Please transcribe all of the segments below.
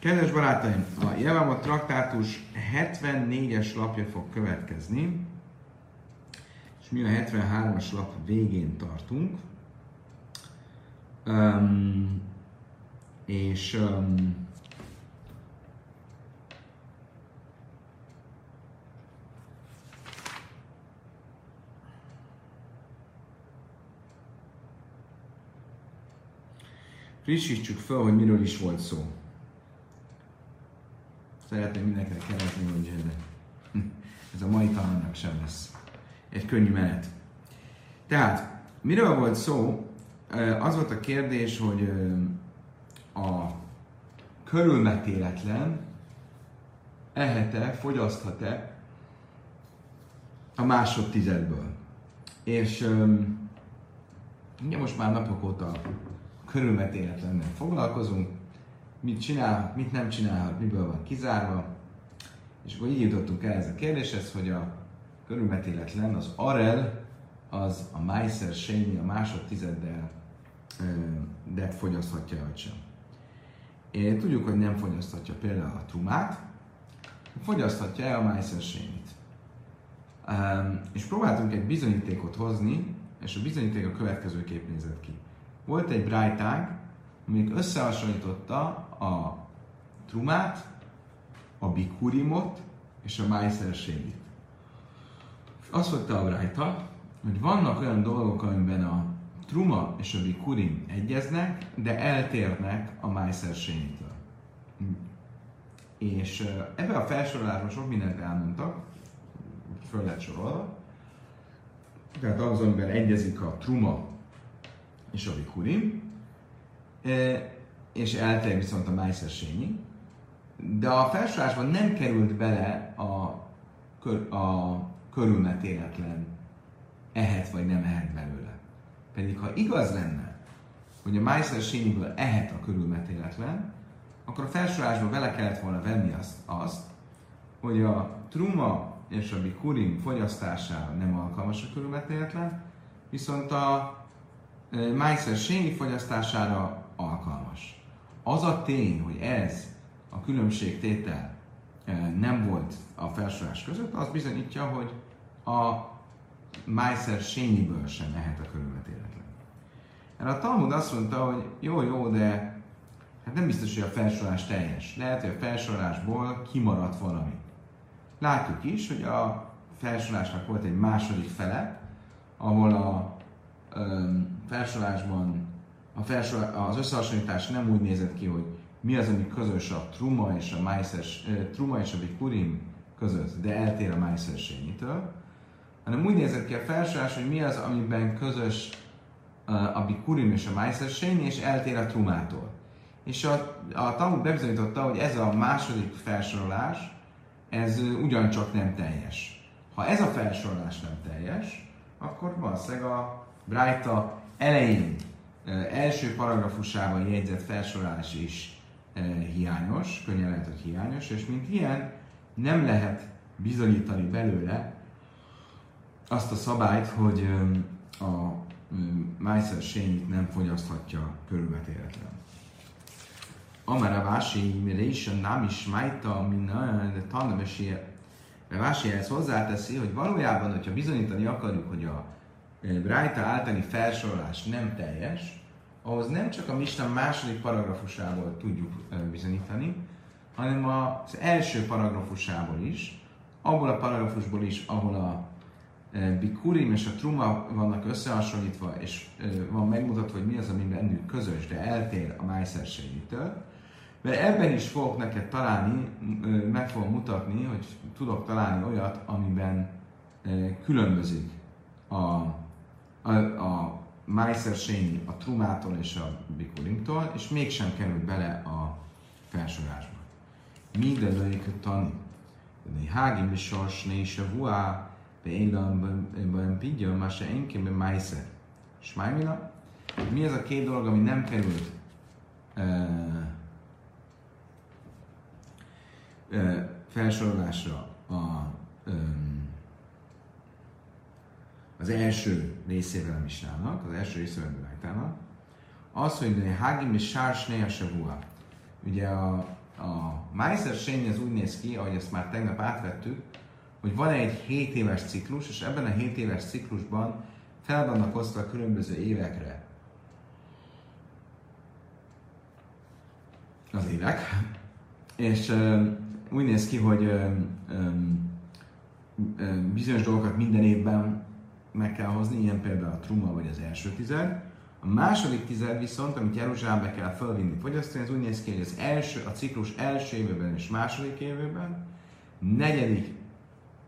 Kedves barátaim, a Jevamot traktátus 74-es lapja fog következni, és mi a 73-as lap végén tartunk. Um, és um, frissítsük fel, hogy miről is volt szó. Szeretném mindenkinek keresni, hogy ez a mai tanulnak sem lesz egy könnyű menet. Tehát, miről volt szó? Az volt a kérdés, hogy a körülmetéletlen ehet-e, fogyaszthat-e a másodtizedből. És ugye most már napok óta körülmetéletlennel foglalkozunk, mit csinál, mit nem csinálhat, miből van kizárva. És akkor így jutottunk el ez a kérdéshez, hogy a körülmetéletlen, az arel, az a Meiser Sényi, a másodtizeddel de fogyaszthatja vagy sem. Én tudjuk, hogy nem fogyaszthatja például a trumát, fogyaszthatja a Meiser Sényit. És próbáltunk egy bizonyítékot hozni, és a bizonyíték a következő kép nézett ki. Volt egy brájtág, amelyik összehasonlította a trumát, a bikurimot és a májszerségit. Azt mondta a brájta, hogy vannak olyan dolgok, amiben a truma és a bikurim egyeznek, de eltérnek a májszerségitől. És ebben a felsorolásban sok mindent elmondtak, föl lett sorolva. Tehát az, amiben egyezik a truma és a bikurim, és eltér viszont a májszersényi, de a felsorásban nem került bele a, kör, a körülmetéletlen ehet vagy nem ehet belőle. Pedig ha igaz lenne, hogy a májszersényiből ehet a körülmetéletlen, akkor a felsorásban bele kellett volna venni azt, azt hogy a truma és a bikurim fogyasztására nem alkalmas a körülmetéletlen, viszont a májszer fogyasztására alkalmas. Az a tény, hogy ez a különbségtétel nem volt a felsorás között, az bizonyítja, hogy a májszer sényiből sem mehet a körülmetéletlen. Erre a Talmud azt mondta, hogy jó, jó, de hát nem biztos, hogy a felsorás teljes. Lehet, hogy a felsorásból kimaradt valami. Látjuk is, hogy a felsorásnak volt egy második fele, ahol a felsorásban a felsor, az összehasonlítás nem úgy nézett ki, hogy mi az, ami közös a truma és a májszes, truma és a bikurim között, de eltér a májszersényitől, hanem úgy nézett ki a felsorás, hogy mi az, amiben közös a bikurim és a májszersény, és eltér a trumától. És a, a Talmud bebizonyította, hogy ez a második felsorolás, ez ugyancsak nem teljes. Ha ez a felsorolás nem teljes, akkor valószínűleg a Brájta elején első paragrafusában jegyzett felsorolás is hiányos, könnyen lehet, hogy hiányos, és mint ilyen nem lehet bizonyítani belőle azt a szabályt, hogy a Májszer sényit nem fogyaszthatja körülbetéletlen. Amara Vási Résen nem is májta, de tanulmesi Vási ezt hozzáteszi, hogy valójában, hogyha bizonyítani akarjuk, hogy a Brájta általi felsorolás nem teljes, ahhoz nem csak a Misten második paragrafusából tudjuk bizonyítani, hanem az első paragrafusából is, abból a paragrafusból is, ahol a Bikurim és a Truma vannak összehasonlítva, és van megmutatva, hogy mi az, ami bennük közös, de eltér a májszerségitől. Mert ebben is fogok neked találni, meg fogom mutatni, hogy tudok találni olyat, amiben különbözik a a, a Meiser Sényi a Trumától és a Bikurimtól, és mégsem került bele a felsorásba. Minden lőjük tani. Hágim is sors, ne is a vuá, be élan, pidja, más se enkébe Meiser. Smájmila? Mi az a két dolog, ami nem került uh, uh, felsorolásra a um, az első részével a misnának, az első részével a Brájtának, az, hogy Hagim és Sársné a Savua. Ugye a a Meiser Sény az úgy néz ki, ahogy ezt már tegnap átvettük, hogy van egy 7 éves ciklus, és ebben a 7 éves ciklusban fel vannak osztva különböző évekre. Az évek, és ö, úgy néz ki, hogy ö, ö, bizonyos dolgokat minden évben meg kell hozni, ilyen például a truma vagy az első tized. A második tized viszont, amit Jeruzsálembe kell felvinni fogyasztani, ez úgy néz ki, hogy az első, a ciklus első évében és második évében, negyedik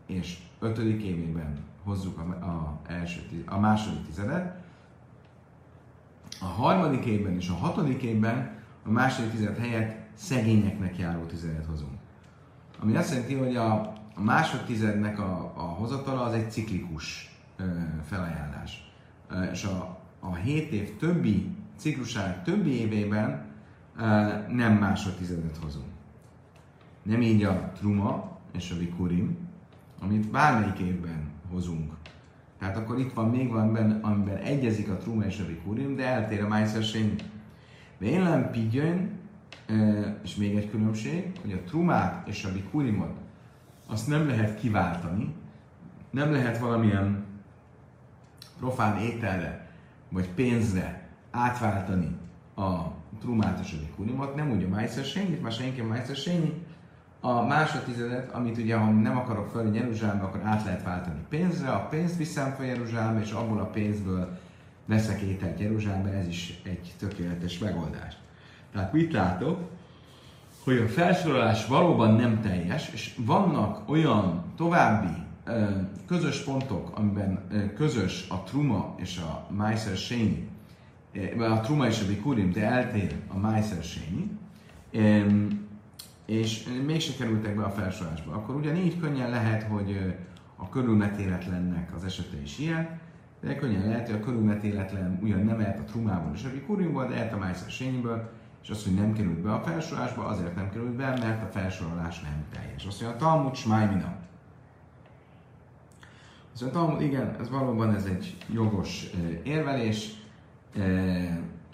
és ötödik évében hozzuk a, a, első, a második tizedet. A harmadik évben és a hatodik évben a második tized helyett szegényeknek járó tizedet hozunk. Ami azt jelenti, hogy a, a második tizednek a, a hozatala az egy ciklikus felajánlás. És a, a 7 év többi ciklusának többi évében nem másodtizedet hozunk. Nem így a truma és a vikurim, amit bármelyik évben hozunk. Tehát akkor itt van még van benne, amiben egyezik a truma és a vikurim, de eltér a májszersény. Vélem pigyön, és még egy különbség, hogy a trumát és a bikurimot azt nem lehet kiváltani, nem lehet valamilyen profán ételre vagy pénzre átváltani a trumát és a bikurimot, nem úgy a májszersényit, már senki a májszersényi, a másodtizedet, amit ugye, ha nem akarok föl Jeruzsálembe, akkor át lehet váltani pénzre, a pénzt viszem fel Jeruzsálembe, és abból a pénzből veszek ételt Jeruzsálembe, ez is egy tökéletes megoldás. Tehát mit látok? Hogy a felsorolás valóban nem teljes, és vannak olyan további közös pontok, amiben közös a truma és a Meiser Sényi, a truma és a bikurim, de eltér a Meiser Sényi, és mégse kerültek be a felsorolásba. Akkor ugyanígy könnyen lehet, hogy a körülmetéletlennek az esete is ilyen, de könnyen lehet, hogy a körülmetéletlen ugyan nem lehet a trumából és a bikuriumból, de lehet a májszer sényből, és az, hogy nem került be a felsorolásba, azért nem került be, mert a felsorolás nem teljes. Azt mondja, a Talmud Smájmina. Azt Talmud, igen, ez valóban ez egy jogos érvelés,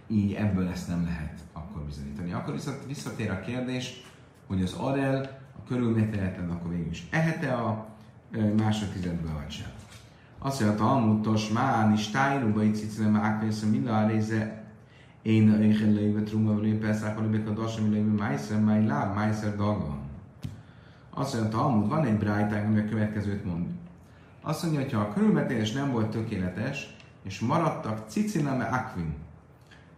így ebből ezt nem lehet akkor bizonyítani. Akkor viszont visszatér a kérdés, hogy az Arel a körülmételetlen, akkor végül is ehete a másodtizedből vagy sem. Azt mondja, a Talmudtos, Mán is tájruba itt cicilem ákvésze, mind a én a éhen léve trumma vele persze, akkor lébe a dasam léve májszer, máj láb, májszer dagon. Azt mondja, a Talmud, van egy brájtánk, ami a következőt mond. Azt mondja, hogy ha a körülmetélés nem volt tökéletes, és maradtak ciciname akvin.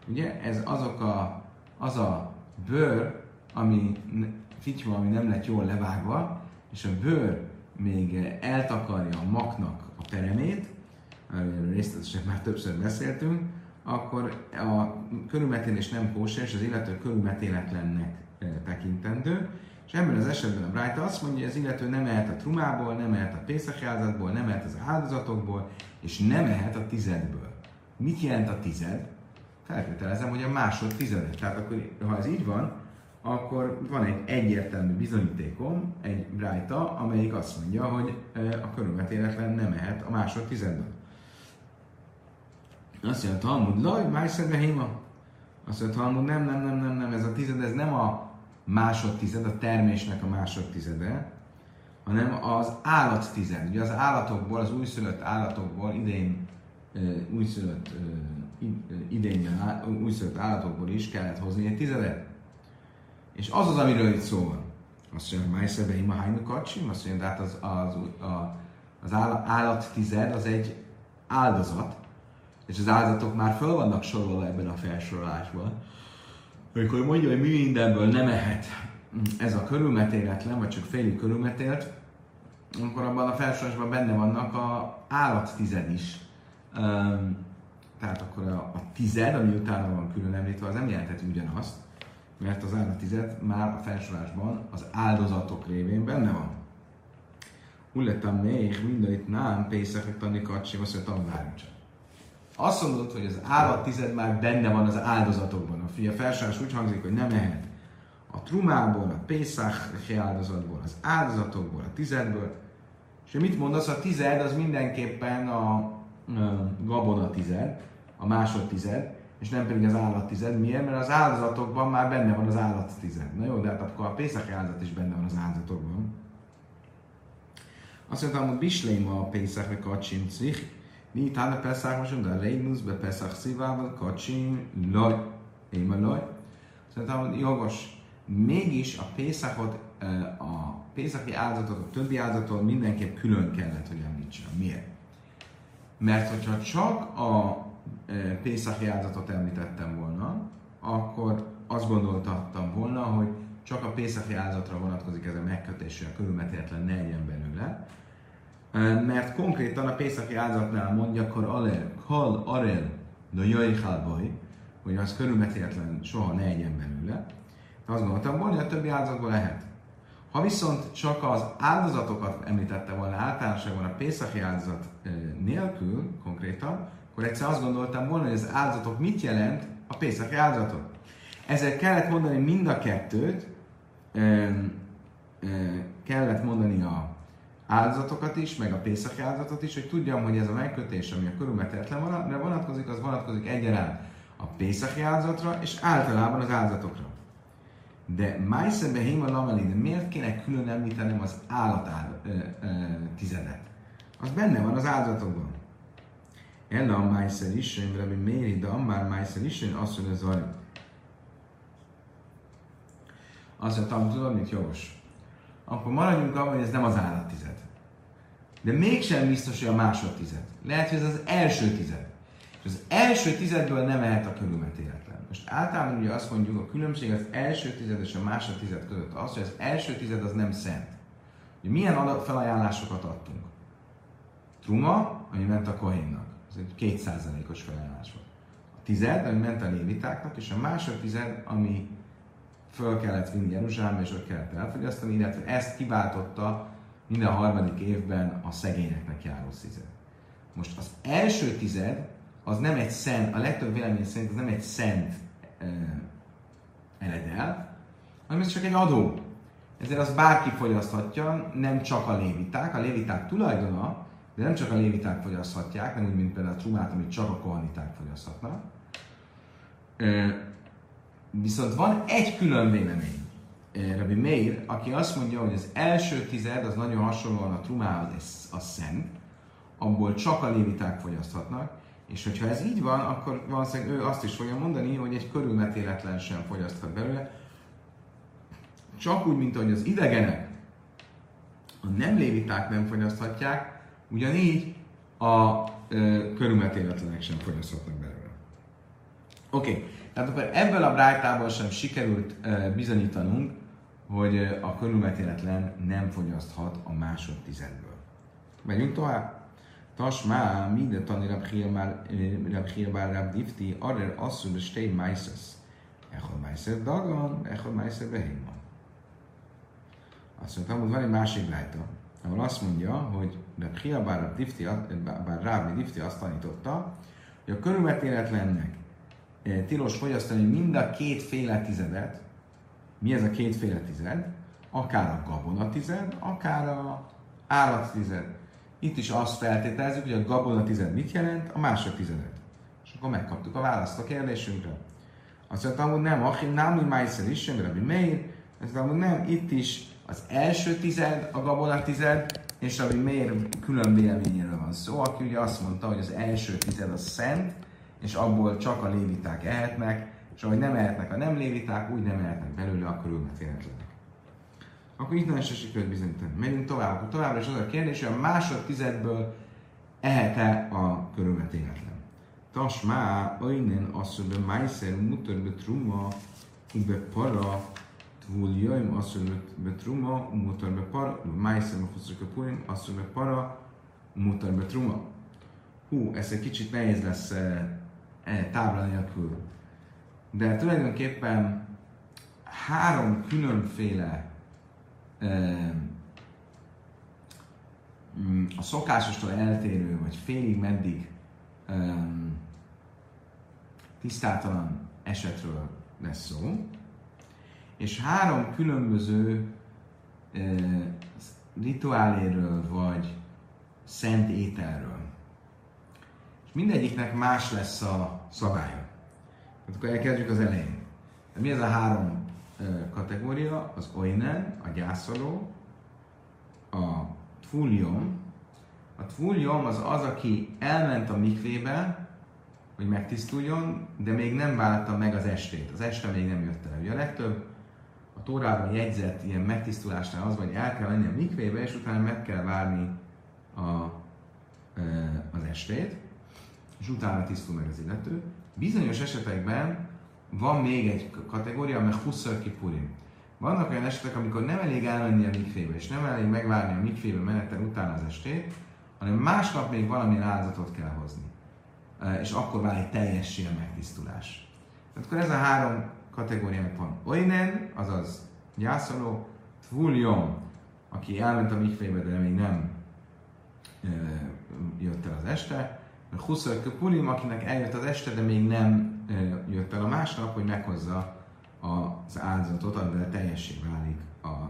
Ugye, ez azok a, az a bőr, ami fityva, ami nem lett jól levágva, és a bőr még eltakarja a maknak a peremét, erről részletesen már többször beszéltünk, akkor a körülmetélés nem kóser, és az illető körülmetéletlennek e, tekintendő, és ebben az esetben a Brájta azt mondja, hogy az illető nem ehet a trumából, nem ehet a pészakjázatból, nem ehet az áldozatokból, és nem ehet a tizedből. Mit jelent a tized? Feltételezem, hogy a másod tizedet. Tehát akkor, ha ez így van, akkor van egy egyértelmű bizonyítékom, egy brájta, amelyik azt mondja, hogy a körülmetéletlen nem mehet a másod tizedből. Azt mondja, Talmud, laj, májszedbe héma. Azt mondja, Talmud, nem, nem, nem, nem, nem, ez a tized, ez nem a másodtized, a termésnek a másodtizede, hanem az állattized. Ugye az állatokból, az újszülött állatokból idén újszülött, idén újszülött állatokból is kellett hozni egy tizedet. És az az, amiről itt szó van. Azt mondja, Májszebe ima hájnu kacsim, azt mondja, de hát az, az, a, az állat tized az egy áldozat, és az áldozatok már föl vannak sorolva ebben a felsorolásban. Amikor mondja, hogy mi mindenből nem ehet ez a körülmetéletlen, vagy csak félig körülmetélt, akkor abban a felsorolásban benne vannak a állat tized is. Tehát akkor a, a tized, ami utána van külön említve, az nem jelentheti ugyanazt, mert az állatizet már a felsorásban az áldozatok révén benne van. Ulletam még mindent nem, Pészak, Tani Kacsi, azt mondja, Azt mondod, hogy az állattized már benne van az áldozatokban. A fia felsorás úgy hangzik, hogy nem mehet a trumából, a Pészak áldozatból, az áldozatokból, a tizedből. És mit mondasz? A tized az mindenképpen a, gabona tized, a másodtized, és nem pedig az állattized. Miért? Mert az áldozatokban már benne van az állattized. Na jó, de hát akkor a Pészak áldozat is benne van az áldozatokban. Azt mondtam, hogy Bisleim a Pészak kacsim cich, mi tána Pesach most, de Reinusz be Pesach szívával kacsim laj. Én laj. Hogy jogos. Mégis a Pészakot, a Pészaki áldozatot a többi áldozatot mindenképp külön kellett, hogy említsen. Miért? Mert hogyha csak a Pészaki áldozatot említettem volna, akkor azt gondoltattam volna, hogy csak a Pészaki áldozatra vonatkozik ez a megkötés, hogy a körülmetélhetlen ne legyen belőle. Mert konkrétan a Pészaki áldozatnál mondja, kar alel, kal arel, de jöjj baj, hogy az körülmetélhetlen soha ne legyen belőle. Azt gondoltam hogy a többi áldozatból lehet. Ha viszont csak az áldozatokat említette volna általánosságban a Pészaki áldozat nélkül konkrétan, akkor egyszer azt gondoltam volna, hogy az áldozatok mit jelent a Pészaki áldozatot. Ezért kellett mondani mind a kettőt, kellett mondani a áldozatokat is, meg a Pészaki áldozatot is, hogy tudjam, hogy ez a megkötés, ami a körülmetetlen vonatkozik, az vonatkozik egyaránt a Pészaki áldozatra, és általában az áldozatokra. De Májszebe Héma Lameli, de miért kéne külön említenem az állat tizedet? Az benne van az áldozatokban. Ella a Májszer is, Rabbi Méri, de Ammár Májszer is, azt mondja Zari. Azt mondja, tudod, mit jogos? Akkor maradjunk abban, hogy ez nem az állattized. De mégsem biztos, hogy a másodtized. Lehet, hogy ez az első tized. És az első tizedből nem lehet a körülmetéletlen. Most általában ugye azt mondjuk, a különbség az első tized és a másodtized között az, hogy az első tized az nem szent. Ugye milyen felajánlásokat adtunk? Truma, ami ment a kohénnak. Ez egy kétszázalékos felajánlás volt. A tized, ami ment a lévitáknak, és a másodtized, ami föl kellett vinni Jeruzsálembe, és ott kellett elfogyasztani, illetve ezt kiváltotta minden harmadik évben a szegényeknek járó tized. Most az első tized, az nem egy szent, a legtöbb vélemény szerint az nem egy szent uh, eledel, hanem ez csak egy adó. Ezért az bárki fogyaszthatja, nem csak a léviták. A léviták tulajdona, de nem csak a léviták fogyaszthatják, nem úgy, mint például a trumát, amit csak a kohaniták fogyaszthatnak. Uh, viszont van egy külön vélemény. Rabbi Meir, aki azt mondja, hogy az első tized az nagyon hasonlóan a trumához, a szent, abból csak a léviták fogyaszthatnak, és hogyha ez így van, akkor valószínűleg ő azt is fogja mondani, hogy egy körülmetéletlen sem fogyaszthat belőle. Csak úgy, mint ahogy az idegenek a nem léviták nem fogyaszthatják, ugyanígy a ö, körülmetéletlenek sem fogyaszthatnak belőle. Oké, okay. Tehát akkor ebből a brájtából sem sikerült bizonyítanunk, hogy a körülmetéletlen nem fogyaszthat a másodtizedből. Megyünk tovább. Tasmá, minden tani Rab Hir bár Rab Difti, arra asszul stay maises. Echol maiser dagan, echol maiser behimman. Azt mondtam, hogy van egy másik lájta, ahol azt mondja, hogy Rab Hir bár Rab Difti azt tanította, hogy a körülmetéletlennek tilos fogyasztani mind a kétféle tizedet. Mi ez a kétféle tized? Akár a gabona tized, akár a állat itt is azt feltételezzük, hogy a gabona tized mit jelent, a mások tizedet. És akkor megkaptuk a választ a kérdésünkre. Azt mondtam, hogy nem, aki námi májszer is, sem Rabbi Meir, azt mondtam, hogy nem, itt is az első tized, a gabona tized, és Rabbi Meir külön véleményéről van szó, aki ugye azt mondta, hogy az első tized a szent, és abból csak a léviták ehetnek, és ahogy nem ehetnek a nem léviták, úgy nem ehetnek belőle a körülmetélhetlenek akkor itt se sikerült bizonyítani. Menjünk tovább. Akkor továbbra is az a kérdés, hogy a másodtizedből ehet-e a körülmetéletlen. Tasmá, öjnen asszor be májszer mutar be truma, be para, tvul jöjm asszor be truma, mutar be para, májszer be purim, asszor be para, mutar be truma. Hú, ez egy kicsit nehéz lesz e, e, tábla nélkül. De tulajdonképpen három különféle Mm, a szokásostól eltérő, vagy félig meddig um, tisztátalan esetről lesz szó, és három különböző rituáléről, vagy szent ételről. Mindegyiknek más lesz a szabálya. Hát akkor elkezdjük az elején. De mi ez a három kategória? Az oinen, a gyászoló, a tfulium. A tfulium az az, aki elment a mikvébe, hogy megtisztuljon, de még nem válta meg az estét. Az este még nem jött el. Ugye a legtöbb a Tórában jegyzett ilyen megtisztulásnál az, hogy el kell menni a mikvébe, és utána meg kell várni a, az estét, és utána tisztul meg az illető. Bizonyos esetekben van még egy kategória, amely Husszar Kipurim. Vannak olyan esetek, amikor nem elég elmenni a mikvébe, és nem elég megvárni a mikvébe menetel után az estét, hanem másnap még valamilyen áldozatot kell hozni. És akkor válik teljessé a megtisztulás. Tehát akkor ez a három kategóriának van. Oinen, azaz gyászoló, Tvuljom, aki elment a mikvébe, de még nem e, jött el az este, Huszor Purim, akinek eljött az este, de még nem jött el a másnap, hogy meghozza az áldozatot, amivel teljessé válik a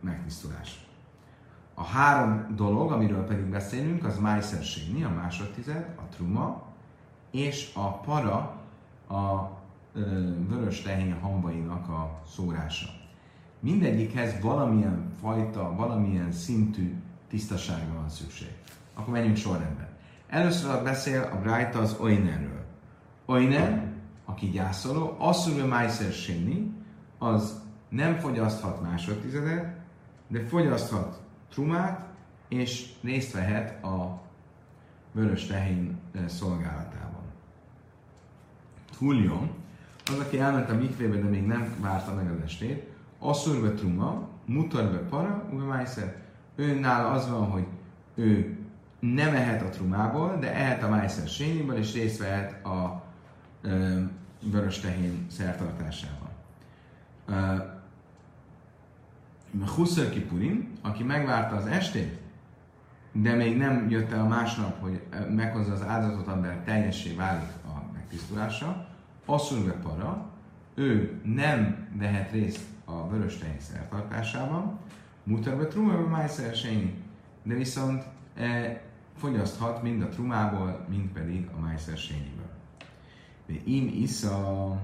megtisztulás. A három dolog, amiről pedig beszélünk, az Májszer a másodtized, a truma, és a para, a vörös tehén hambainak a szórása. Mindegyikhez valamilyen fajta, valamilyen szintű tisztaságra van szükség. Akkor menjünk sorrendben. Először beszél a Brájta az Oinerről. Oiner, aki gyászoló, asszul májszer séni, az nem fogyaszthat másodtizedet, de fogyaszthat trumát, és részt vehet a vörös tehén szolgálatában. Tuljon, az, aki elment a mikvébe, de még nem várta meg az estét, asszurbe truma, mutarbe para, uve májszer. Ő nála az van, hogy ő nem ehet a trumából, de ehet a májszer sényiből, és részt vehet a ö, vörös tehén szertartásában. Huször Kipurim, aki megvárta az estét, de még nem jött el a másnap, hogy meghozza az áldozatot, amivel teljessé válik a megtisztulása, asszurve para, ő nem vehet részt a vörös tehén szertartásában, mutarbe trumában májszer de viszont fogyaszthat mind a trumából, mind pedig a májszer sényiből. De im isza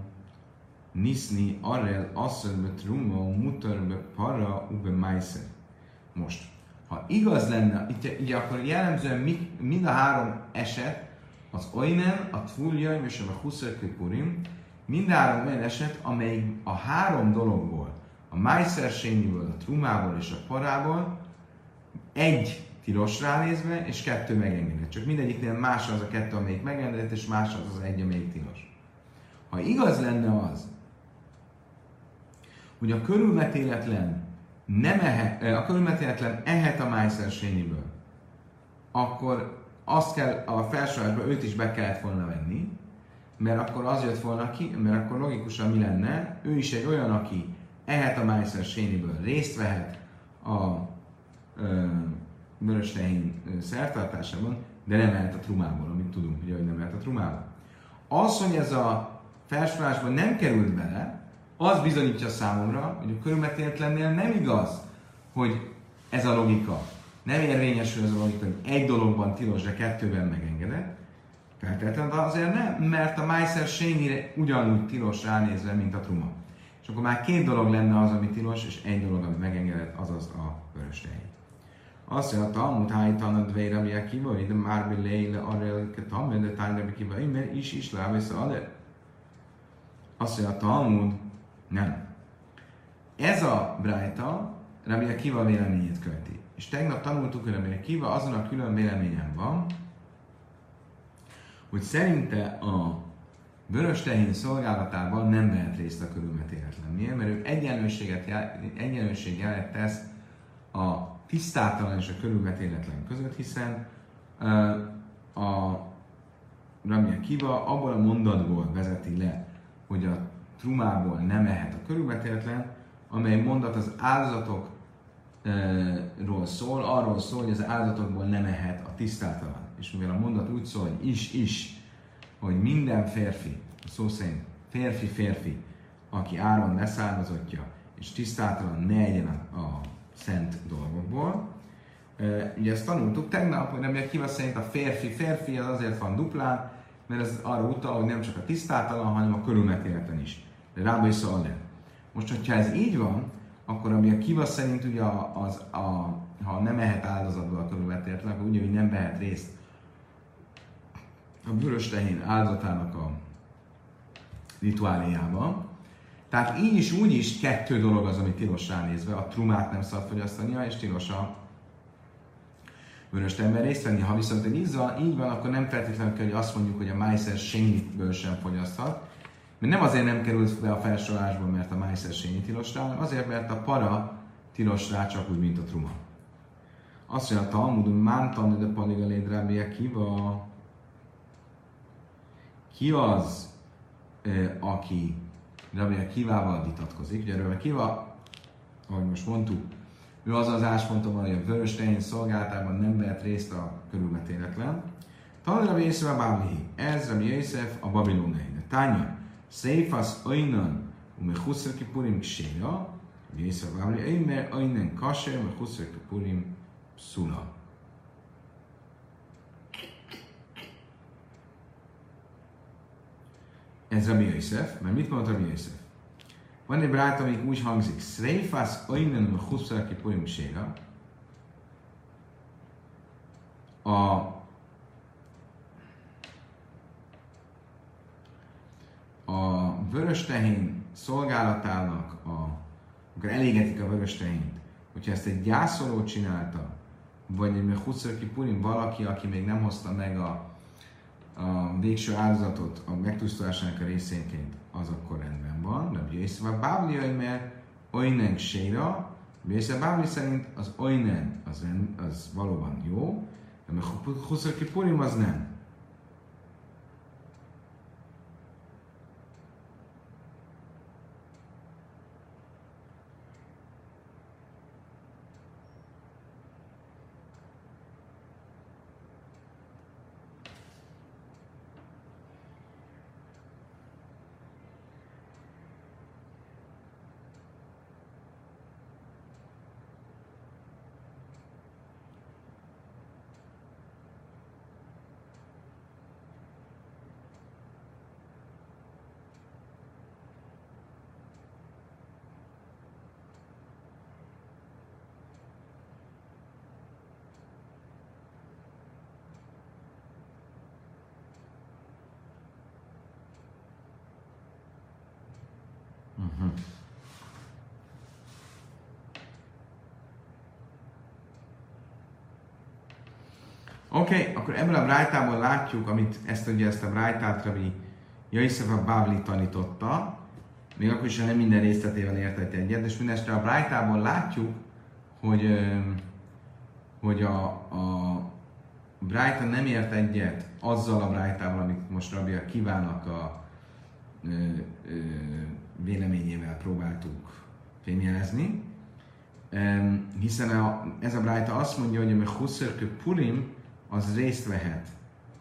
niszni arrel asszurbe truma, mutarbe para, ube májszer. Most, ha igaz lenne, itt, ugye akkor jellemzően mind a három eset az Oinen, a Tvuljaim és a Huszörkipurim mindhárom olyan eset, amely a három dologból, a májszersényiből, a trumából és a parából egy tilos ránézve, és kettő megengedett. Csak mindegyiknél más az a kettő, amelyik megengedett, és más az az egy, amelyik tilos. Ha igaz lenne az, hogy a körülmetéletlen nem ehet, a körülmetéletlen ehet a májszersényiből, akkor azt kell a felsorolásban őt is be kellett volna venni, mert akkor az jött volna ki, mert akkor logikusan mi lenne, ő is egy olyan, aki ehet a májszer sényiből, részt vehet a ö, vörös tehén szertartásában, de nem ehet a trumából, amit tudunk, ugye, hogy nem ehet a trumából. Az, hogy ez a felsorolásban nem került bele, az bizonyítja számomra, hogy a körülmetéletlennél nem igaz, hogy ez a logika nem érvényesül az a logika, hogy egy dologban tilos, de kettőben megengedett. Feltétlenül azért nem, mert a Májszer sényire ugyanúgy tilos ránézve, mint a truma. És akkor már két dolog lenne az, ami tilos, és egy dolog, ami megengedett, azaz a vörös tehén. Azt mondja, Talmud hájtan a dvére mi akiva, de már bi leile arra ketam, de tájra bi kiva, mert is is lávesz a Azt mondja, Talmud, nem. Ez a Brájta Rabbi Akiva véleményét követi. És tegnap tanultuk, hogy Rabbi Akiva azon a külön véleményen van, hogy szerinte a vörös tehén szolgálatában nem vehet részt a körülmetéletlen. Miért? Mert ő egyenlőséget, egyenlőség jelet tesz a tisztátalan és a körülmetéletlen között, hiszen a Ramia Kiva abból a mondatból vezeti le, hogy a trumából nem ehet a körülmetéletlen, amely mondat az áldozatok ról szól, arról szól, hogy az áldozatokból nem ehet a tisztátalan. És mivel a mondat úgy szól, hogy is-is, hogy minden férfi, szó szerint férfi-férfi, aki áron leszármazottja, és tisztátalan ne egyen a, a szent dolgokból. ugye ezt tanultuk tegnap, hogy nem kiva szerint a férfi-férfi az azért van duplán, mert ez arra utal, hogy nem csak a tisztátalan, hanem a körülmetéleten is. De rába is szól nem. Most, hogyha ez így van, akkor ami a kiva szerint ugye az, a, ha nem ehet áldozatból a körülmetéleten, akkor ugye, hogy nem vehet részt a vörös tehén áldozatának a rituáléjában. Tehát így is, úgy is kettő dolog az, ami tilos ránézve. A trumát nem szabad fogyasztania, és tilos a vörös ember részt venni. Ha viszont egy van, így van, akkor nem feltétlenül kell, hogy azt mondjuk, hogy a májszer semmiből sem fogyaszthat. Mert nem azért nem került be a felsorolásba, mert a májszer sényi tilos rá, hanem azért, mert a para tilos rá csak úgy, mint a truma. Azt mondja a Talmud, mántan de paligaléd kiva. Ki az, aki Rabbi Kivával vitatkozik. Ugye Rabbi Kiva, ahogy most mondtuk, ő az az ásponton hogy a vörös tehén szolgálatában nem vehet részt a körülmetéletlen. Talán Rabbi Yosef a Báblihi. Ez Rabbi Yosef a Babilonai. Tánya, Seifas Oinan, ume Huszar Kipurim Kséja, Rabbi Yosef a Báblihi, Oinan Kasher, ume Huszar Kipurim Szula. Ez Rabbi Yosef, mert mit mondott Rabbi Yosef? Van egy brát, amik úgy hangzik, Sreifász oinen a huszra kipurim séra. A a vörös tehén szolgálatának, a, amikor elégetik a vörös tehént, hogyha ezt egy gyászoló csinálta, vagy egy Huszörki Purim valaki, aki még nem hozta meg a a végső áldozatot a megtisztulásának a részénként, az akkor rendben van. De Jöjsz a Bábli mert Oinen Séra, Jöjsz a Bábli szerint az Oinen az, az valóban jó, de a Huszaki Purim az nem. Oké, okay, akkor ebből a brájtából látjuk, amit ezt ugye ezt a brájtát Rabbi Jaisef a Bábli tanította, még akkor is, ha nem minden részletével értett egyet, és mindestre a brájtából látjuk, hogy, hogy a, a Brájta nem ért egyet azzal a Brájtával, amit most Rabbi kívánnak a ö, ö, véleményével próbáltuk fémjelezni, hiszen a, ez a Brájta azt mondja, hogy a Huszörkő Purim az részt vehet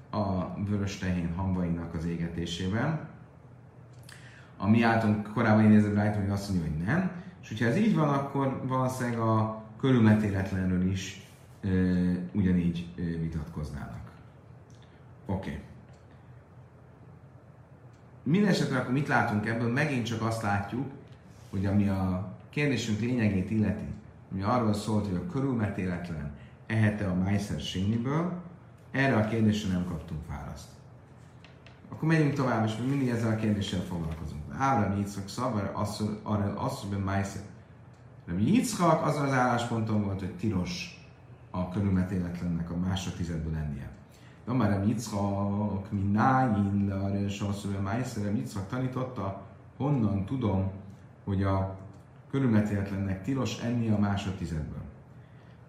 a vörös tehén hamvainak az égetésében. A mi általunk korábban idézett Brighton, hogy azt mondja, hogy nem. És hogyha ez így van, akkor valószínűleg a körülmetéletlenről is e, ugyanígy e, vitatkoznának. Oké. Okay. Mindenesetre akkor mit látunk ebből? Megint csak azt látjuk, hogy ami a kérdésünk lényegét illeti, ami arról szólt, hogy a körülmetéletlen ehette a Meiser Sinniből, erre a kérdésre nem kaptunk választ. Akkor megyünk tovább, és mindig ezzel a kérdéssel foglalkozunk. Ábrám Yitzchak szavar, arra asszonyban Meiser. Rabbi Yitzchak azon az állásponton volt, hogy tilos a körülmetéletlennek a másodtizedből lennie. De már Rabbi Yitzchak, mi nájin, le arra és asszonyban Meiser, Rabbi Yitzchak tanította, honnan tudom, hogy a körülmetéletlennek tilos enni a másodtizedből.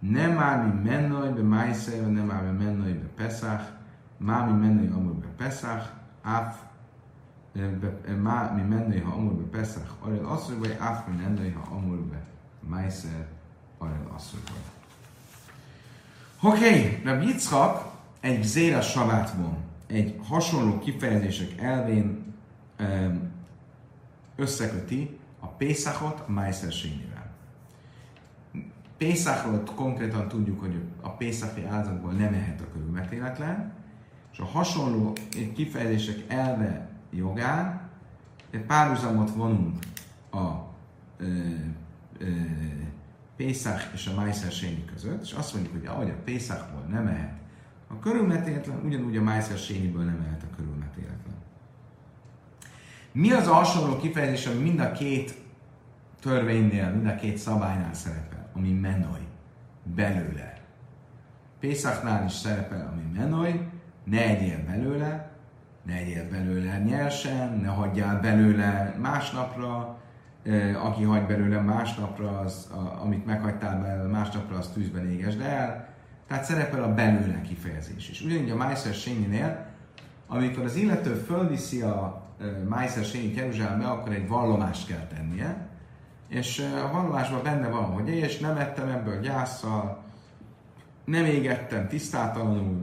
Nem áll mi mennoj be májsze, nem áll mi mennoj be Pesach, má mi mennoj amúgy be Pesach, áf, má mi mennoj ha amúgy be Pesach, arra asszony vagy áf mi mennoj ha amúgy be májsze, arra asszony vagy. Oké, okay, Rabbi Yitzchak egy zéra savátban, egy hasonló kifejezések elvén összeköti a Pészakot a májszerségével. Pészakról konkrétan tudjuk, hogy a Pészaki áldozatból nem ehet a körülmetéletlen, és a hasonló kifejezések elve jogán egy párhuzamot vonunk a ö, ö, Pészák és a Májszer Sényi között, és azt mondjuk, hogy ahogy a Pészákból nem ehet a körülmetéletlen, ugyanúgy a Májszer Sényiből nem ehet a körülmetéletlen. Mi az a hasonló kifejezés, ami mind a két törvénynél, mind a két szabálynál szerepel, ami menoj, belőle. Pészaknál is szerepel, ami menoj, ne egyél belőle, ne egyél belőle nyersen, ne hagyjál belőle másnapra, aki hagy belőle másnapra, az, amit meghagytál belőle másnapra, az tűzben égesd el. Tehát szerepel a belőle kifejezés is. Ugyanígy a Májszer Sényinél, amikor az illető fölviszi a Májszer Sényit Jeruzsálembe, akkor egy vallomást kell tennie, és a vallomásban benne van, hogy és nem ettem ebből gyászsal, nem égettem tisztátalanul,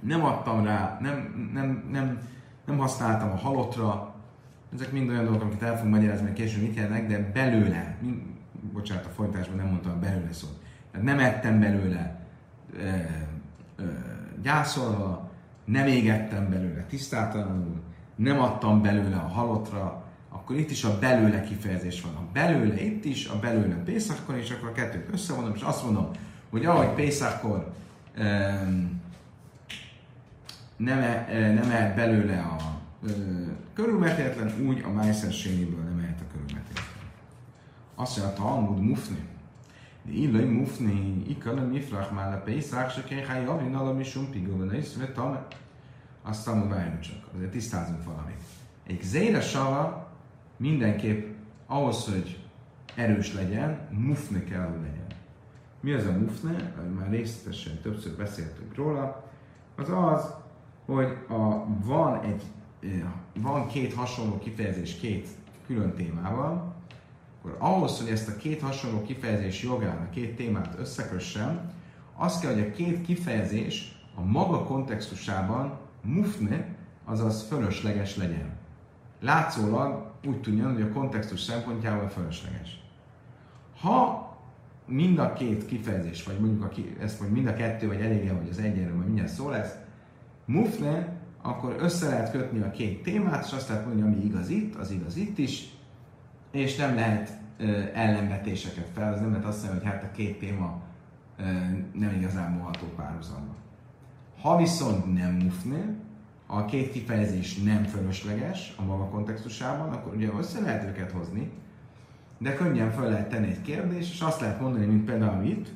nem adtam rá, nem, nem, nem, nem használtam a halottra, ezek mind olyan dolgok, amit el fogunk magyarázni, mert később mit jelennek, de belőle, mind, bocsánat, a folytásban nem mondtam belőle szót. Tehát nem ettem belőle e, e, gyászolva, nem égettem belőle tisztátalanul, nem adtam belőle a halottra, akkor itt is a belőle kifejezés van. A belőle itt is, a belőle Pészakkor, és akkor a kettőt összevonom, és azt mondom, hogy ahogy Pészakkor um, nem, e, nem ehet belőle a körülmetéletlen, úgy a májszerségéből nem ehet a körülmetéletlen. Azt mondja, a Talmud mufni. De illai mufni, ikala mifrach mála pészák, se kéhái avin ala misum pigóban, és tame. Azt Talmud várjunk csak, azért tisztázunk valamit. Egy zére sava mindenképp ahhoz, hogy erős legyen, mufne kell, hogy legyen. Mi az a mufne? Már részletesen többször beszéltünk róla. Az az, hogy a, van egy van két hasonló kifejezés két külön témával, akkor ahhoz, hogy ezt a két hasonló kifejezés jogán, a két témát összekössem, az kell, hogy a két kifejezés a maga kontextusában mufne, azaz fölösleges legyen. Látszólag úgy tudja, hogy a kontextus szempontjából fölösleges. Ha mind a két kifejezés, vagy mondjuk a, ezt vagy mind a kettő, vagy elég vagy az egyenről, vagy mindjárt szó lesz, mufne akkor össze lehet kötni a két témát, és azt lehet mondani, ami igaz itt, az igaz itt is, és nem lehet ö, ellenvetéseket fel, az nem lehet azt mondani, hogy hát a két téma ö, nem igazán moható párhuzamba. Ha viszont nem mufne, a két kifejezés nem fölösleges a maga kontextusában, akkor ugye össze lehet őket hozni, de könnyen fel lehet tenni egy kérdést, és azt lehet mondani, mint például itt,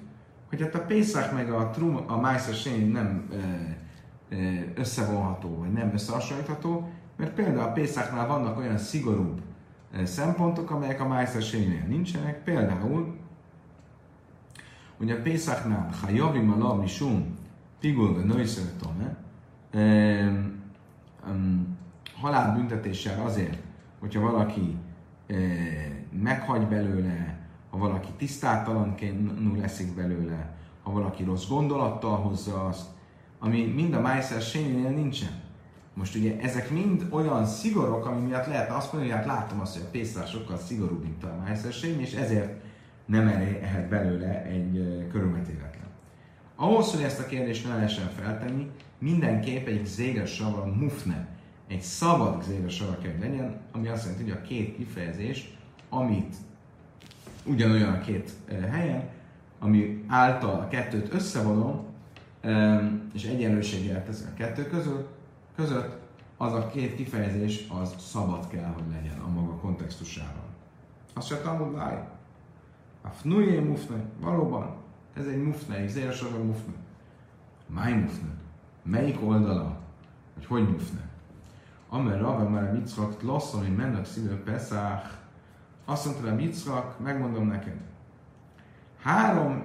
hogy hát a Pészak meg a, Trum, a Májszer nem összevonható, vagy nem összehasonlítható, mert például a Pészáknál vannak olyan szigorúbb szempontok, amelyek a májszerségnél nincsenek. Például, hogy a Pészáknál, ha javim a lav misum, pigulva nőszeretone, halálbüntetéssel azért, hogyha valaki e, meghagy belőle, ha valaki tisztátalanul leszik belőle, ha valaki rossz gondolattal hozza azt, ami mind a Májszer nincsen. Most ugye ezek mind olyan szigorok, ami miatt lehet azt mondani, hogy hát látom azt, hogy a Pészár sokkal szigorúbb, mint a Májszer és ezért nem elérhet belőle egy körülmetéletlen. Ahhoz, hogy ezt a kérdést ne lehessen feltenni, mindenképp egy sava mufne, egy szabad sava kell legyen, ami azt jelenti, hogy a két kifejezés, amit ugyanolyan a két helyen, ami által a kettőt összevonom, és egyenlőséget tesz a kettő között, között, az a két kifejezés az szabad kell, hogy legyen a maga kontextusában. Azt se tanul. A fnujé mufne, valóban, ez egy mufne, egy zéresorban mufne. Máj mufne. Melyik oldala? Hogy hogy mufne? Amer Rabbe már Mitzrak lasszom, hogy mennek szívő Peszách. Azt mondta a Mitzrak, megmondom neked. Három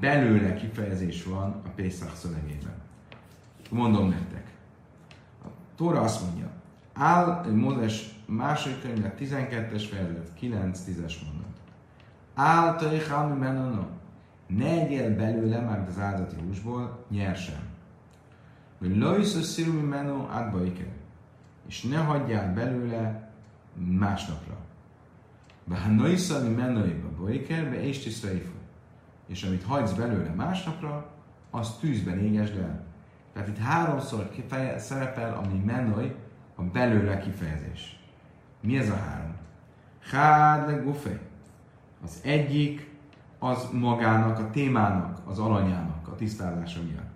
belőle kifejezés van a Pészak szövegében. Mondom nektek. A Tóra azt mondja, áll Mózes második könyve 12-es fejezet, 9-10-es mondat. Áll Tajchami Menano, ne egyél belőle, már az áldati húsból, nyersen. Hogy lojsz szirumi menó átbaiker, és ne hagyjál belőle másnapra. Bár noiszani menóiba baiker, be és tiszta és amit hagysz belőle másnapra, azt tűzben égesd el. Tehát itt háromszor kifeje, szerepel, ami menoj, a belőle kifejezés. Mi ez a három? Hád le gufé. Az egyik az magának, a témának, az alanyának, a tisztázása miatt.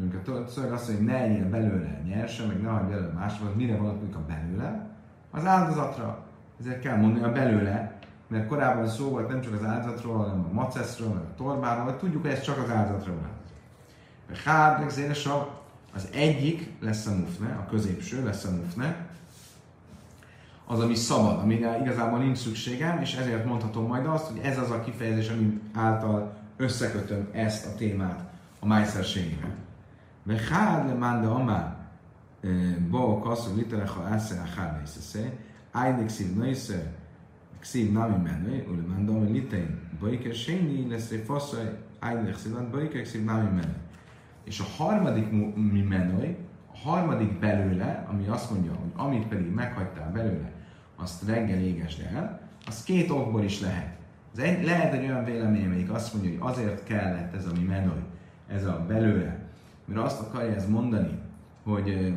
Mondjuk a szöveg azt mondja, hogy ne egyél belőle nyersen, meg ne hagyd belőle másra, mire vonatkozik a belőle? Az áldozatra. Ezért kell mondani a belőle, mert korábban szó volt nem csak az áldozatról, hanem a maceszről, meg a torbáról, vagy tudjuk, hogy ez csak az áldozatra vonatkozik. Hád, meg az egyik lesz a mufne, a középső lesz a mufne, az, ami szabad, amire igazából nincs szükségem, és ezért mondhatom majd azt, hogy ez az a kifejezés, ami által összekötöm ezt a témát a májszerségére. Bo kasszú literecha esze a hád észeszé, ájdik szív nősze, ksiv nami menő, ule manda amár litein, boike séni, lesz egy faszaj, ájdik szív boike ksiv nami menő. És a harmadik mi menő, a harmadik belőle, ami azt mondja, hogy amit pedig meghagytál belőle, azt reggel égesd el, az két okból is lehet. Ez egy, lehet egy olyan vélemény, amelyik azt mondja, hogy azért kellett ez a mi menő, ez a belőle, mert azt akarja ez mondani, hogy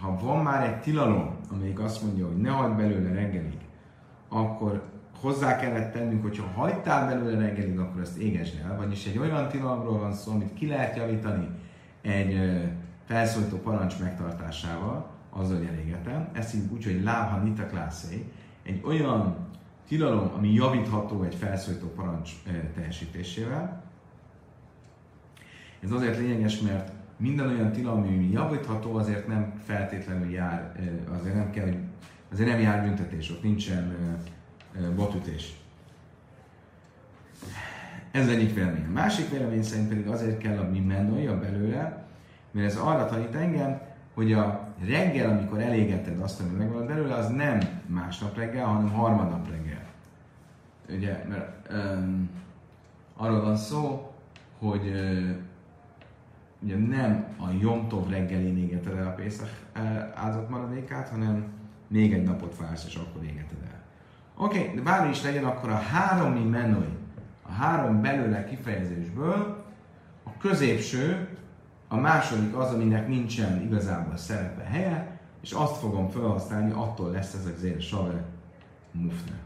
ha van már egy tilalom, amelyik azt mondja, hogy ne hagyd belőle reggelig, akkor hozzá kellett tennünk, hogyha hagytál belőle reggelig, akkor ezt égesd el. Vagyis egy olyan tilalomról van szó, amit ki lehet javítani egy felszólító parancs megtartásával, azzal, hogy elégetem. Ezt így úgy, hogy lábha nita klászé, egy olyan tilalom, ami javítható egy felszólító parancs teljesítésével. Ez azért lényeges, mert minden olyan tilalom, ami javítható, azért nem feltétlenül jár, azért nem kell, azért nem jár büntetés, ott nincsen botütés. Ez egyik vélemény. A másik vélemény szerint pedig azért kell a mi menőja belőle, mert ez arra tanít engem, hogy a reggel, amikor elégeted azt, ami megvan belőle, az nem másnap reggel, hanem harmadnap reggel. Ugye, mert um, arról van szó, hogy uh, ugye nem a Jomtov reggelén égeted el a Pészak áldott maradékát, hanem még egy napot vársz, és akkor égeted el. Oké, okay, de bármi is legyen, akkor a háromi menői, a három belőle kifejezésből a középső, a második az, aminek nincsen igazából szerepe helye, és azt fogom felhasználni, attól lesz ezek zér save mufne.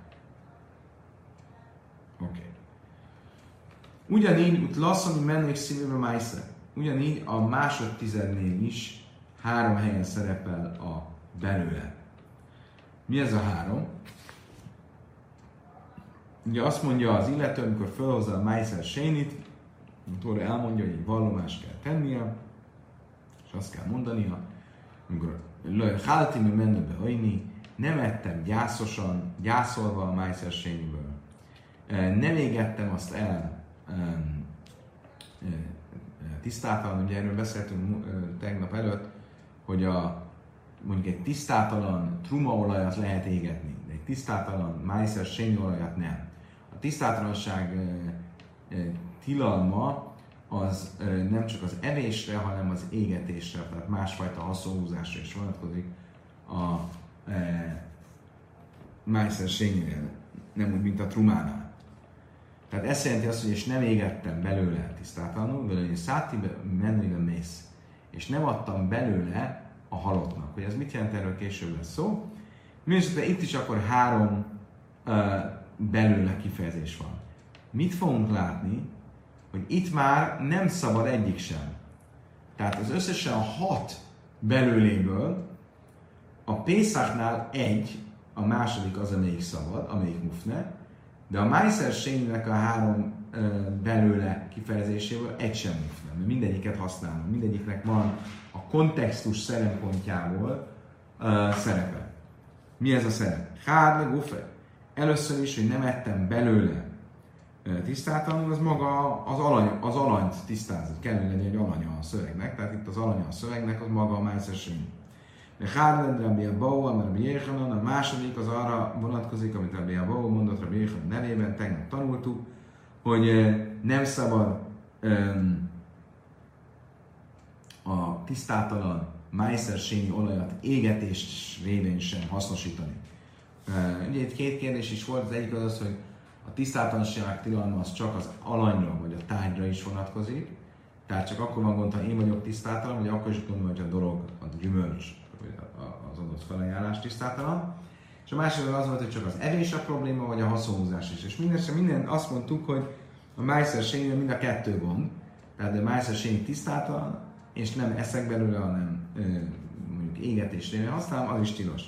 Oké. Okay. Ugyanígy, ut lasszani mennék szívébe májszer. Ugyanígy a másodtizednél is három helyen szerepel a belőle. Mi ez a három? Ugye azt mondja az illető, amikor felhozza a Májszer Sénit, Tóra elmondja, hogy egy vallomást kell tennie, és azt kell mondania, amikor Hálti mi menőbe hajni, nem ettem gyászosan, gyászolva a Májszer Séniből. Nem égettem azt el tisztátalan, ugye erről beszéltünk tegnap előtt, hogy a, mondjuk egy tisztátalan trumaolajat lehet égetni, de egy tisztátalan májszer sényolajat nem. A tisztátalanság tilalma az nem csak az evésre, hanem az égetésre, tehát másfajta haszonhúzásra is vonatkozik a e, májszer nem úgy, mint a trumánál. Tehát ez jelenti azt, hogy és nem égettem belőle tisztátalanul, belőle száti menőbe mész, és nem adtam belőle a halottnak. Hogy ez mit jelent, erről később lesz szó. Mindenesetre itt is akkor három uh, belőle kifejezés van. Mit fogunk látni? Hogy itt már nem szabad egyik sem. Tehát az összesen hat belőléből a Pészáknál egy, a második az, amelyik szabad, amelyik mufne, de a Meiser Sénynek a három belőle kifejezéséből egy sem nem, mert mindegyiket használom, mindegyiknek van a kontextus szempontjából ö, szerepe. Mi ez a szerep? Hád meg. Először is, hogy nem ettem belőle tisztátalanul, az maga az, alany, az alanyt tisztázott. Kell, hogy legyen egy alanya a szövegnek, tehát itt az alanya a szövegnek, az maga a Meiser Hárled Rabbi Abou, Rabbi Yechanan, a második az arra vonatkozik, amit Rabbi Abou mondott Rabbi Yechanan nevében, tegnap tanultuk, hogy eh, nem szabad um, a tisztátalan májszersényi olajat égetés révén sem hasznosítani. Uh, ugye itt két kérdés is volt, az egyik az az, hogy a tisztátalanság tilalma az csak az alanyra vagy a tárgyra is vonatkozik, Tehát csak akkor van gond, ha én vagyok tisztátalan, vagy akkor is gond, hogy a dolog, a gyümölcs, vagy az adott felajánlás tisztátalan. És a másik az volt, hogy csak az evés a probléma, vagy a haszonhúzás is. És minden, minden azt mondtuk, hogy a májszer mind a kettő gond. Tehát a májszer tisztátalan, és nem eszek belőle, hanem mondjuk égetésre használom, az is tilos.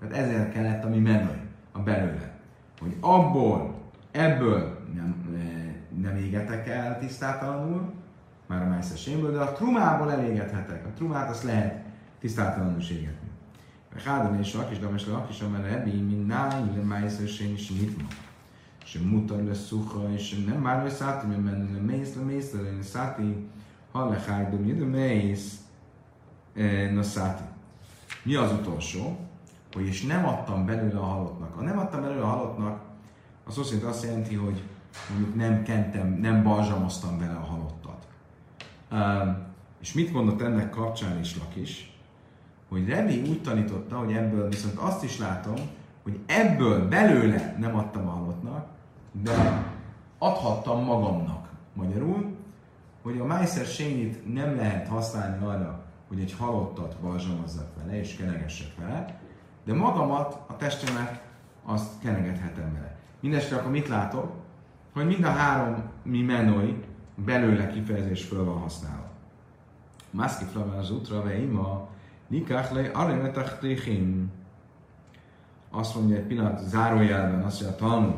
Tehát ezért kellett a mi menő, a belőle. Hogy abból, ebből nem, nem égetek el tisztátalanul, már a májszerségből, de a trumából elégethetek. A trumát azt lehet tisztátalanul is égetni. Hádon és Lak is, Dames Lak is, amely Rebi, mint náj, le májszerség is mit ma. És mutar le szucha, és nem már le száti, mert menni le mész, le mész, le száti, ha le hájdom, de mész, na száti. Mi az utolsó? Hogy és nem adtam belőle a halottnak. Ha nem adtam belőle a halottnak, az azt, azt jelenti, hogy mondjuk nem kentem, nem balzsamoztam vele a halottat. Um, és mit mondott ennek kapcsán is Lakis? Hogy Rebi úgy tanította, hogy ebből viszont azt is látom, hogy ebből belőle nem adtam a halottnak, de adhattam magamnak. Magyarul, hogy a Meiser Sénit nem lehet használni arra, hogy egy halottat balzsamozzak vele és kenegesek vele, de magamat, a testemet, azt kenegethetem vele. Mindenesetre akkor mit látok? Hogy mind a három mi menoi belőle kifejezés föl van használva. Maszki flaván az útra, ima, nikach le aremetachtéchim. Azt mondja egy pillanat, zárójelben, azt mondja Talmud,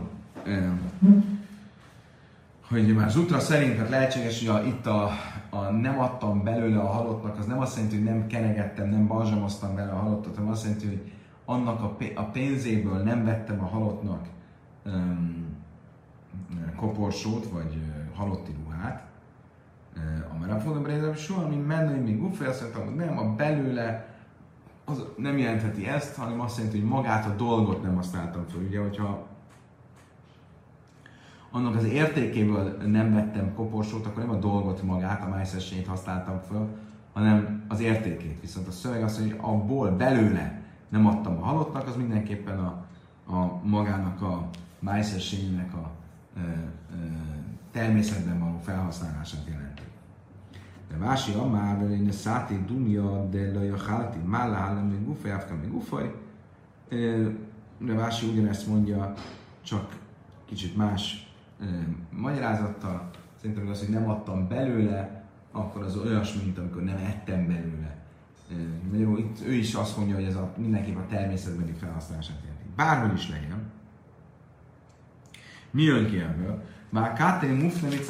hogy már az útra szerint hát lehetséges, hogy a, itt a, a, nem adtam belőle a halottnak, az nem azt jelenti, hogy nem kenegettem, nem balzsamoztam bele a halottat, hanem azt jelenti, hogy annak a, a pénzéből nem vettem a halottnak um, koporsót, vagy uh, halotti ruhát. Amara fordom hogy soha, mint menni, még uffé, azt hogy nem, a belőle az nem jelentheti ezt, hanem azt jelenti, hogy magát a dolgot nem használtam fel. Ugye, hogyha annak az értékéből nem vettem koporsót, akkor nem a dolgot magát, a májszességét használtam föl, hanem az értékét. Viszont a szöveg azt mondja, hogy abból belőle nem adtam a halottnak, az mindenképpen a, a magának a májszességének a e, e, természetben való felhasználását jelenti. De Vási Amár, de én száti dumja, de laja hálti, mála hálem, még gufaj, afka, még gufaj. De Vási ugyanezt mondja, csak kicsit más magyarázattal. Szerintem az, hogy nem adtam belőle, akkor az olyasmi, mint amikor nem ettem belőle. Magyarul itt ő is azt mondja, hogy ez a, mindenképp a természetbeni felhasználását jelenti. Bárhol is legyen. Mi jön ki ebből? Már Káté Mufne mit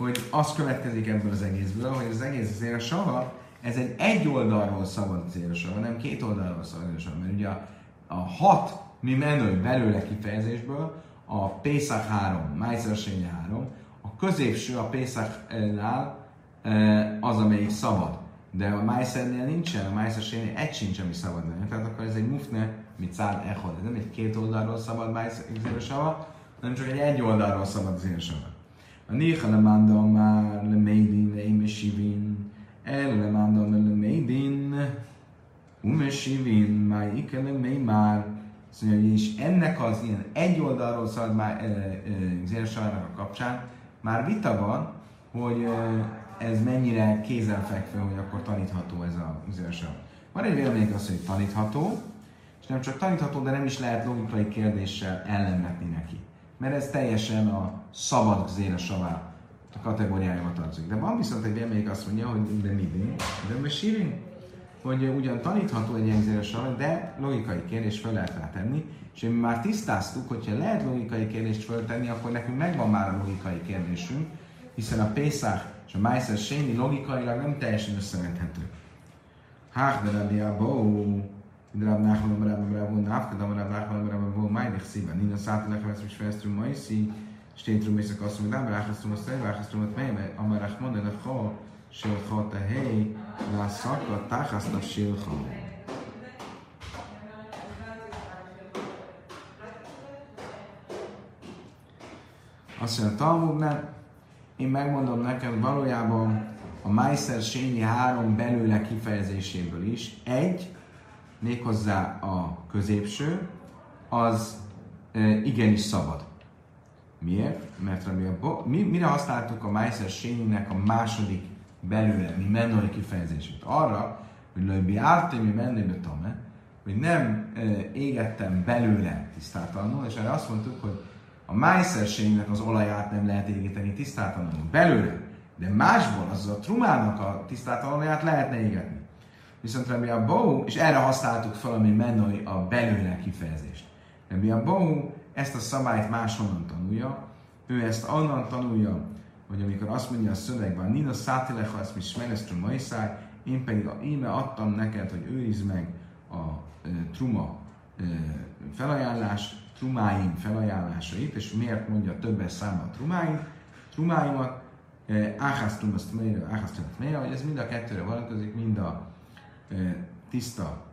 hogy az következik ebből az egészből, hogy az egész azért a sava, ez egy egy oldalról szabad célosava, nem két oldalról szabad célosava, mert ugye a, a hat mi menő belőle kifejezésből, a Pészak 3, Májszersénye 3, a középső a Pészaknál e, az, amelyik szabad. De a Májszernél nincsen, a Májszersénynél egy sincs, ami szabad lenne. Tehát akkor ez egy mufne, mit száll echod. Ez nem egy két oldalról szabad Májszersava, hanem csak egy egy oldalról szabad az A Néha le manda már le médin, le imesivin, el le manda le médin, umesivin, máj ike le már, azt mondja, és ennek az ilyen egy oldalról szalad már zérsajnak a kapcsán már vita van, hogy ez mennyire kézenfekvő, hogy akkor tanítható ez a zérsav. Van egy vélemény az, hogy tanítható, és nem csak tanítható, de nem is lehet logikai kérdéssel ellenvetni neki. Mert ez teljesen a szabad zéresavá a kategóriájába tartozik. De van viszont egy vélemény azt mondja, hogy de mi de mi sírin, hogy ugyan tanítható egy jegyzéres de logikai kérdést fel lehet rá tenni, és mi már tisztáztuk, hogyha lehet logikai kérdést föltenni, akkor nekünk megvan már a logikai kérdésünk, hiszen a Pészák és a Májszer Séni logikailag nem teljesen összevethető. Hák de Rabbi de Rab Nachman und Rab Rab und Nafka, da Rab Nachman und Rab und Mein, ich sehe, wenn Nina sagt, nach was mich schwerst drum mei sie, steht drum ist das mit Rab, achst du mit Rab, achst du mit mei, am Rahman el Kho, shel Kho ta hey, la sak va tachas na shel Kho. Azt mondja, a Talmudnál, én megmondom neked valójában a Meiszer Sényi három belőle kifejezéséből is. Egy, méghozzá a középső, az igenis szabad. Miért? Mert ami a mi, mire használtuk a Meiser Sényinek a második belőle, mi menői kifejezését? Arra, hogy löjbi ártémi menőbe tame, hogy nem e, égettem belőle tisztátalanul, és erre azt mondtuk, hogy a májszerségnek az olaját nem lehet égíteni tisztátalanul belőle, de másból az a trumának a tisztátalanját lehetne égetni. Viszont Rabbi a Bau, és erre használtuk fel, ami menői a belőle kifejezést. Rabbi a Bau ezt a szabályt máshonnan tanulja, ő ezt annan tanulja, hogy amikor azt mondja a szövegben, Nina szátilecha ezt mi smeresztru majszáj, én pedig a íme adtam neked, hogy őrizd meg a e, truma e, felajánlás, trumáim felajánlásait, és miért mondja többes számba a trumáim, trumáimat, áhász trumaszt melyre, áhász melyre, hogy ez mind a kettőre vonatkozik, mind a tiszta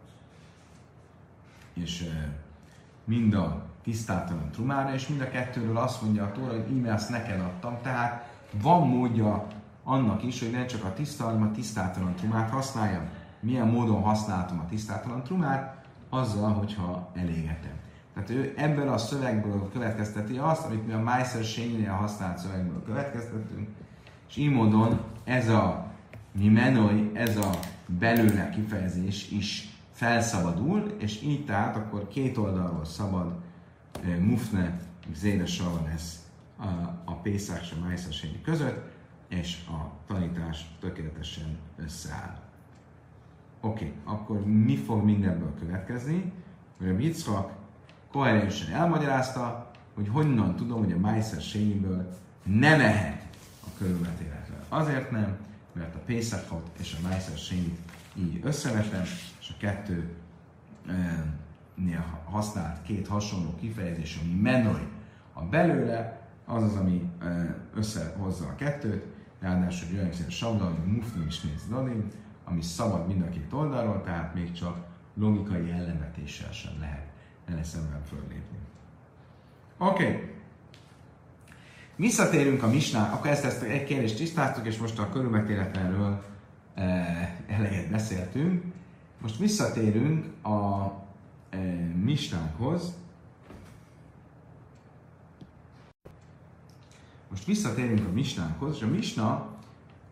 és mind a tisztátalan trumára, és mind a kettőről azt mondja a Tóra, hogy íme azt neked adtam, tehát van módja annak is, hogy ne csak a tiszta, hanem a tisztátalan trumát használjam. Milyen módon használtam a tisztátalan trumát? Azzal, hogyha elégetem. Tehát ő ebből a szövegből következteti azt, amit mi a Meiser Sénynél használt szövegből következtetünk, és így módon ez a mi menoi, ez a belőle kifejezés is felszabadul, és így tehát akkor két oldalról szabad e, mufne, zédesava lesz a, a Pészák és a Májszasényi között, és a tanítás tökéletesen összeáll. Oké, okay, akkor mi fog mindenből következni? A Yitzhak koherensen elmagyarázta, hogy honnan tudom, hogy a Májszer nem ehet a körülmetéletről. Azért nem, mert a Pészakot és a Májszer sényit így összevetem, és a kettő néha használt két hasonló kifejezés, ami menoj a belőle, az az, ami összehozza a kettőt, ráadásul egy olyan szín sabla, mufni is néz ami szabad mind a két oldalról, tehát még csak logikai ellenvetéssel sem lehet vele szemben föllépni. Oké. Okay. Visszatérünk a misná, akkor ezt, ezt egy kérdést tisztáztuk, és most a körülmetéletlenről e, eleget beszéltünk. Most visszatérünk a e, misnákhoz. Most visszatérünk a misnákhoz, és a misna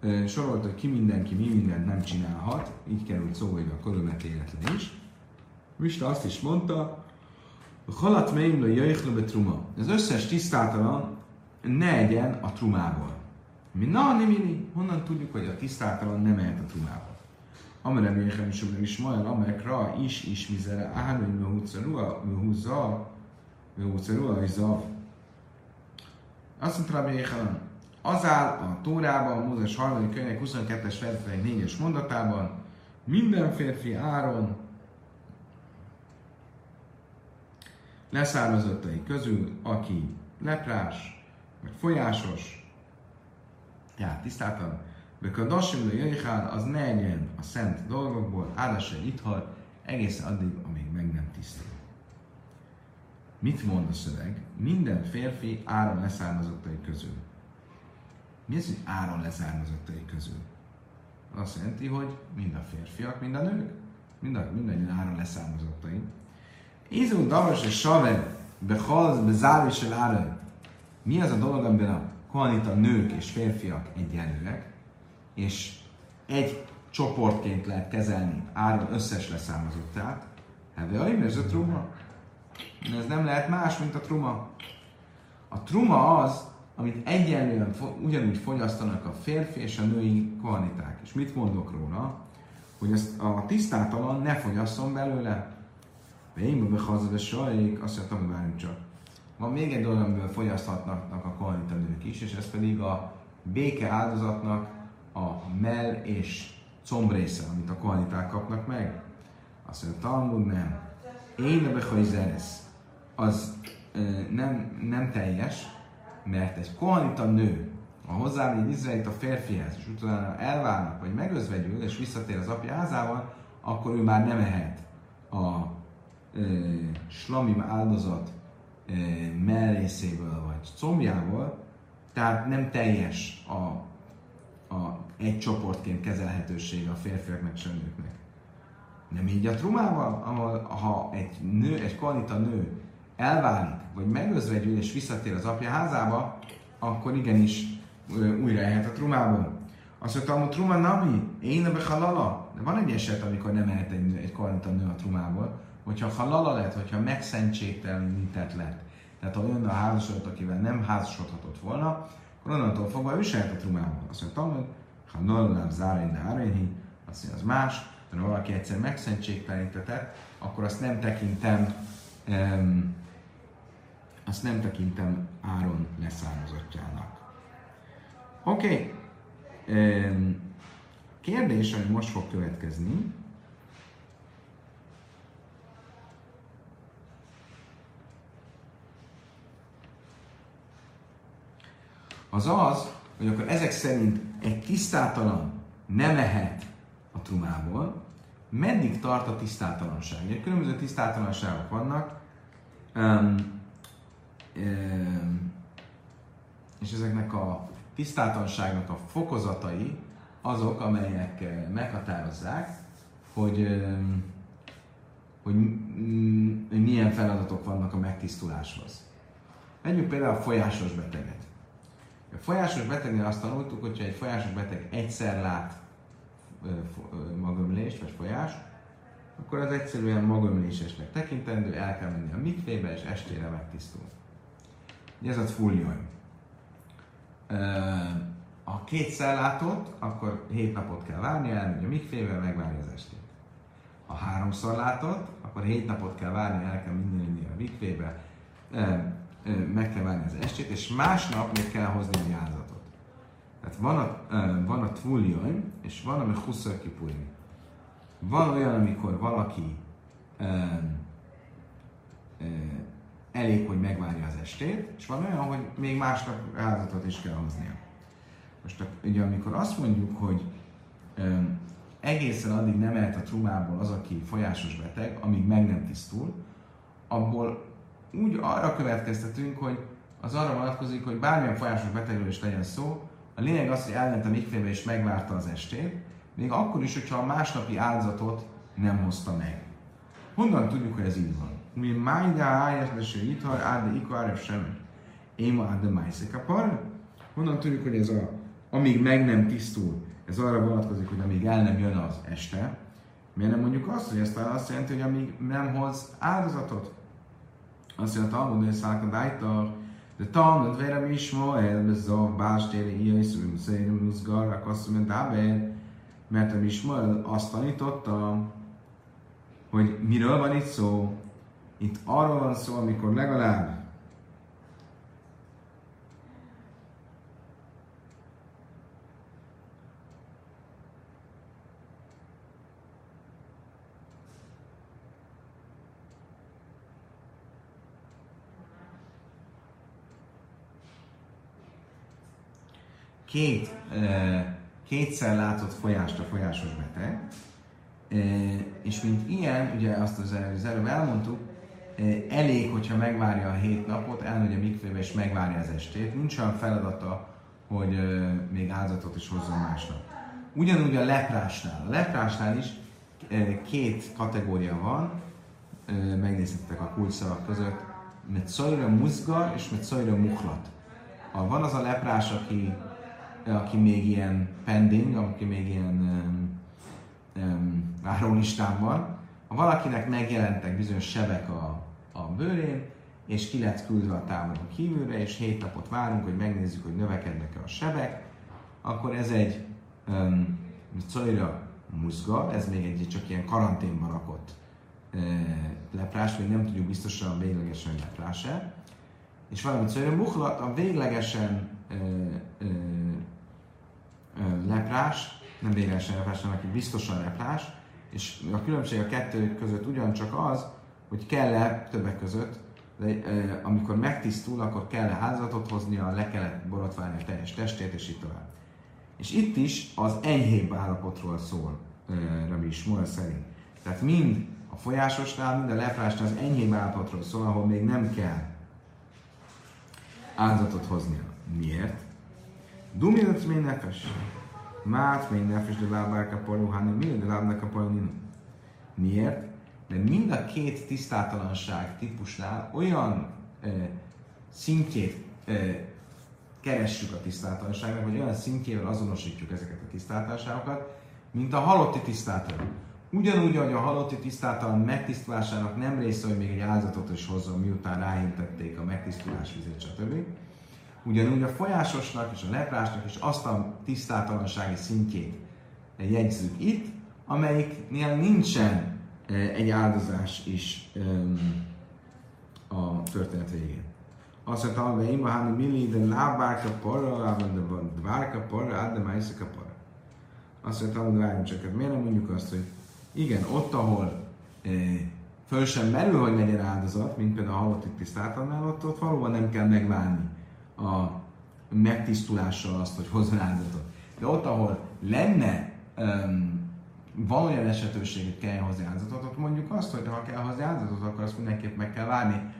e, sorolt, hogy ki mindenki mi mindent nem csinálhat, így került szóba a körülmetéletlen is. Misna azt is mondta, Halat meimle jöjjlöbe truma. Az összes tisztátalan ne egyen a trumából. Mi na, nem mini. Honnan tudjuk, hogy a tisztátalan nem ehet a trumából? Amire méhem is, is majd, amekra is is mizere, áhánő mi húzza, húzza, húzza, húzza, azt mondta Rabbi Jéhelen, az áll a Tórában, a Mózes 3. könyvek 22-es fejezet 4-es mondatában, minden férfi áron leszármazottai közül, aki leprás, vagy folyásos, tehát tisztáltan, Bekadasim le jöjjhál, az ne egyen a szent dolgokból, áldassa ithal, egészen addig, amíg meg nem tisztul. Mit mond a szöveg? Minden férfi áron leszármazottai közül. Mi az, hogy áron leszármazottai közül? Azt jelenti, hogy mind a férfiak, mind a nők. Mind a, mindannyian áron leszármazottai. Izú davas és save behalz bezári se Mi az a dolog, amiben a kohanita nők és férfiak egyenlőek, és egy csoportként lehet kezelni áron összes leszármazottát. Heve ez a truma. Ez nem lehet más, mint a truma. A truma az, amit egyenlően ugyanúgy fogyasztanak a férfi és a női kohaniták. És mit mondok róla? Hogy ezt a tisztátalan ne fogyasszon belőle. Én be hazave sajék, azt mondtam, hogy várjunk csak. Van még egy dolog, amiből fogyaszthatnak a kohanita nők is, és ez pedig a béke áldozatnak a mell és combrésze, amit a kohaniták kapnak meg. Azt mondja, Talmud nem. Én a behajzeresz, az ö, nem, nem teljes, mert egy kohanita nő, ha hozzám egy izraelit a férfihez, és utána elválnak, vagy megözvegyül, és visszatér az apja házával, akkor ő már nem ehet a slamim áldozat mellészéből vagy combjából, tehát nem teljes a, a egy csoportként kezelhetősége a férfiaknak és a nőknek. Nem így a trumával, ahol ha egy nő, egy kvalita nő elválik, vagy megözvegyül és visszatér az apja házába, akkor igenis újra ehet a trumából. Azt mondta, hogy truma nami, én a halala. De van egy eset, amikor nem ehet egy, egy koranta nő a trumából, hogyha halala lett, hogyha megszentségtelenített lett. Tehát olyan a házasodott, akivel nem házasodhatott volna, akkor onnantól fogva ő a trumából. Azt mondta, hogy ha nallám zárai de árényi, azt mondja, az más, de ha valaki egyszer megszentségtelenítetett, akkor azt nem tekintem um, azt nem tekintem Áron leszármazottjának. Oké. Okay. Kérdés, ami most fog következni, az az, hogy akkor ezek szerint egy tisztátalan nem ehet a trumából, meddig tart a tisztátalanság? Ugye különböző tisztátalanságok vannak, um, um, és ezeknek a tisztátalanságnak a fokozatai azok, amelyek meghatározzák, hogy, um, hogy milyen feladatok vannak a megtisztuláshoz. Vegyük például a folyásos beteget. A folyásos betegnél azt tanultuk, hogyha egy folyásos beteg egyszer lát magömlést vagy folyást, akkor az egyszerűen magömlésesnek tekintendő, el kell menni a mikvébe, és estére megtisztul. Ez a fuljon. Ha kétszer látott, akkor hét napot kell várni, elmegy a mikvébe, megvárja az estét. Ha háromszor látott, akkor hét napot kell várni, el kell mindenni a mikvébe, meg kell várni az estét, és másnap még kell hozni egy áldozatot. Tehát van a, van a tvuljon, és van, ami huszor kipújni. Van olyan, amikor valaki elég, hogy megvárja az estét, és van olyan, hogy még másnap áldozatot is kell hoznia. Most ugye amikor azt mondjuk, hogy um, egészen addig nem ehet a trumából az, aki folyásos beteg, amíg meg nem tisztul, abból úgy arra következtetünk, hogy az arra vonatkozik, hogy bármilyen folyásos betegről is legyen szó, a lényeg az, hogy elment a mikvébe és megvárta az estét, még akkor is, hogyha a másnapi áldozatot nem hozta meg. Honnan tudjuk, hogy ez így van? Mi májda ájás leső ithar, áde ikvárev sem. Éma áde májszekapar. Honnan tudjuk, hogy ez a, amíg meg nem tisztul, ez arra vonatkozik, hogy amíg el nem jön az este. Miért nem mondjuk azt, hogy ezt azt jelenti, hogy amíg nem hoz áldozatot? Azt mondja, Talmud, hogy szákadájtar, de Talmud vére is ma, el bezzav, bástéri, ilyen szűm, szérim, muzgar, akasszum, mint mert a Mismael azt tanította, hogy miről van itt szó. Itt arról van szó, amikor legalább két, kétszer látott folyást a folyásos beteg, és mint ilyen, ugye azt az, előbb elmondtuk, elég, hogyha megvárja a hét napot, elmegy a mikvébe és megvárja az estét. Nincs olyan feladata, hogy még áldozatot is hozzon másnap. Ugyanúgy a leprásnál. A leprásnál is két kategória van, megnézhettek a kulcsszavak között, mert szajra muzgar és mert szajra muhlat. Van az a leprás, aki aki még ilyen pending, aki még ilyen um, um, várólistán van, ha valakinek megjelentek bizonyos sebek a, a bőrén, és ki lett küldve a táboron kívülre, és hét napot várunk, hogy megnézzük, hogy növekednek-e a sebek, akkor ez egy um, muzga, ez még egy csak ilyen karanténban rakott e, leprás, még nem tudjuk biztosan véglegesen leprás-e. És valami cajra muhlat, a véglegesen e, e, leprás, nem véglegesen leprás, hanem aki biztosan leprás, és a különbség a kettő között ugyancsak az, hogy kell-e többek között, de amikor megtisztul, akkor kell-e házatot hoznia, le kellett borotválni a teljes testét, és így tovább. És itt is az enyhébb állapotról szól Rabbi Ismoel szerint. Tehát mind a folyásosnál, mind a leprásnál az enyhébb állapotról szól, ahol még nem kell áldozatot hoznia. Miért? Duminat még nefes. Mát még nefes, de lábár kaparu, hanem mi, de lábnak kaparu Miért? mert mind a két tisztátalanság típusnál olyan e, szintjét e, keressük a tisztátalanságnak, vagy olyan szintjével azonosítjuk ezeket a tisztátalanságokat, mint a halotti tisztátalan. Ugyanúgy, ahogy a halotti tisztátalan megtisztulásának nem része, hogy még egy áldozatot is hozzon, miután ráhintették a megtisztulás vizét, stb. Ugyanúgy a folyásosnak és a leprásnak is azt a tisztátalansági szintjét jegyzük itt, amelyiknél nincsen egy áldozás is a történet végén. Azt mondta, hogy ima háni milli, de lábárka parra, de dvárka parra, de májszaka parra. Azt mondta, hogy várjunk csak, hát miért nem mondjuk azt, hogy igen, ott, ahol e, föl sem merül, hogy legyen áldozat, mint például a halotti tisztátalnál, ott, ott valóban nem kell megválni a megtisztulással azt, hogy hozzon áldozatot. De ott, ahol lenne um, van olyan esetőség, hogy kell hozni áldozatot, ott mondjuk azt, hogy ha kell hozni áldozatot, akkor azt mindenképp meg kell várni.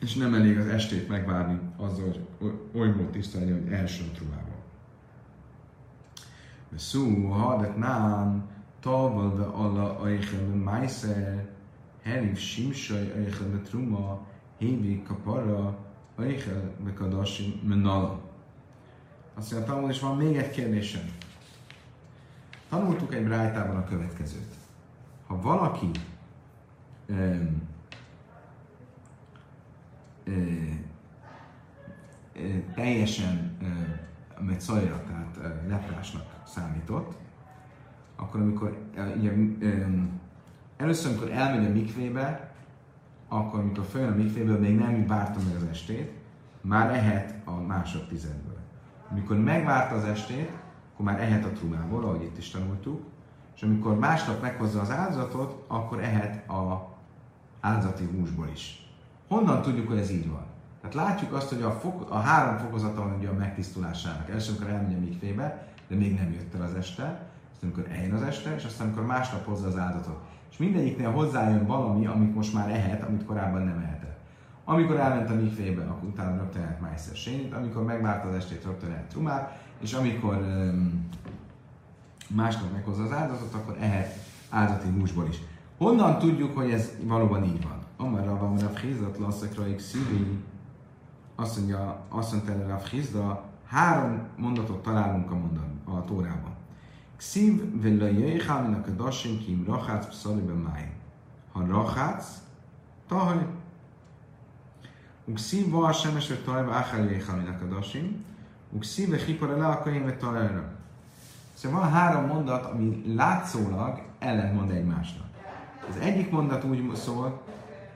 És nem elég az estét megvárni azzal, hogy oly mód tisztelni, hogy első a trubával. Szú, hadet nám, taval de alla aichel májszer, heliv simsaj aichel truma, hévi kapara, aichel bekadasi menala. Azt mondja, Talmud, és van még egy kérdésem. Tanultuk egy brájtában a következőt. Ha valaki um, teljesen uh, szajra, tehát uh, leprásnak számított, akkor amikor ugye, um, először, amikor elmegy a mikvébe, akkor, amikor följön a mikvéből, még nem várta meg az estét, már ehet a másodtizedből. Amikor megvárta az estét, akkor már ehet a trumából, ahogy itt is tanultuk, és amikor másnap meghozza az áldozatot, akkor ehet a áldozati húsból is. Honnan tudjuk, hogy ez így van? Tehát látjuk azt, hogy a, fok, a három fokozata van ugye a megtisztulásának. Első, amikor elmegy a mikvébe, de még nem jött el az este, aztán amikor eljön az este, és aztán amikor másnap hozza az áldozatot. És mindegyiknél hozzájön valami, amit most már ehet, amit korábban nem ehetett. Amikor elment a mikvébe, akkor utána rögtön ehet májszer amikor megvárta az estét, rögtön ehet trumát, és amikor um, másnap meghozza az áldozatot, akkor ehet áldati húsból is. Honnan tudjuk, hogy ez valóban így van? Amarra van a Frizat lasszakraik szívi, azt mondja, azt mondta erre a Frizda, három mondatot találunk a, mondat, a Tórában. Villa jöjjhál, minak a dasim kim rachác pszalibe máj. Ha rachác, tahaj. Uxiv va a semes, hogy tajva áhál jöjjhál, minak a dasim. Ukszíve hipara le a könyvet találra. Szóval van három mondat, ami látszólag ellentmond egymásnak. Az egyik mondat úgy szól,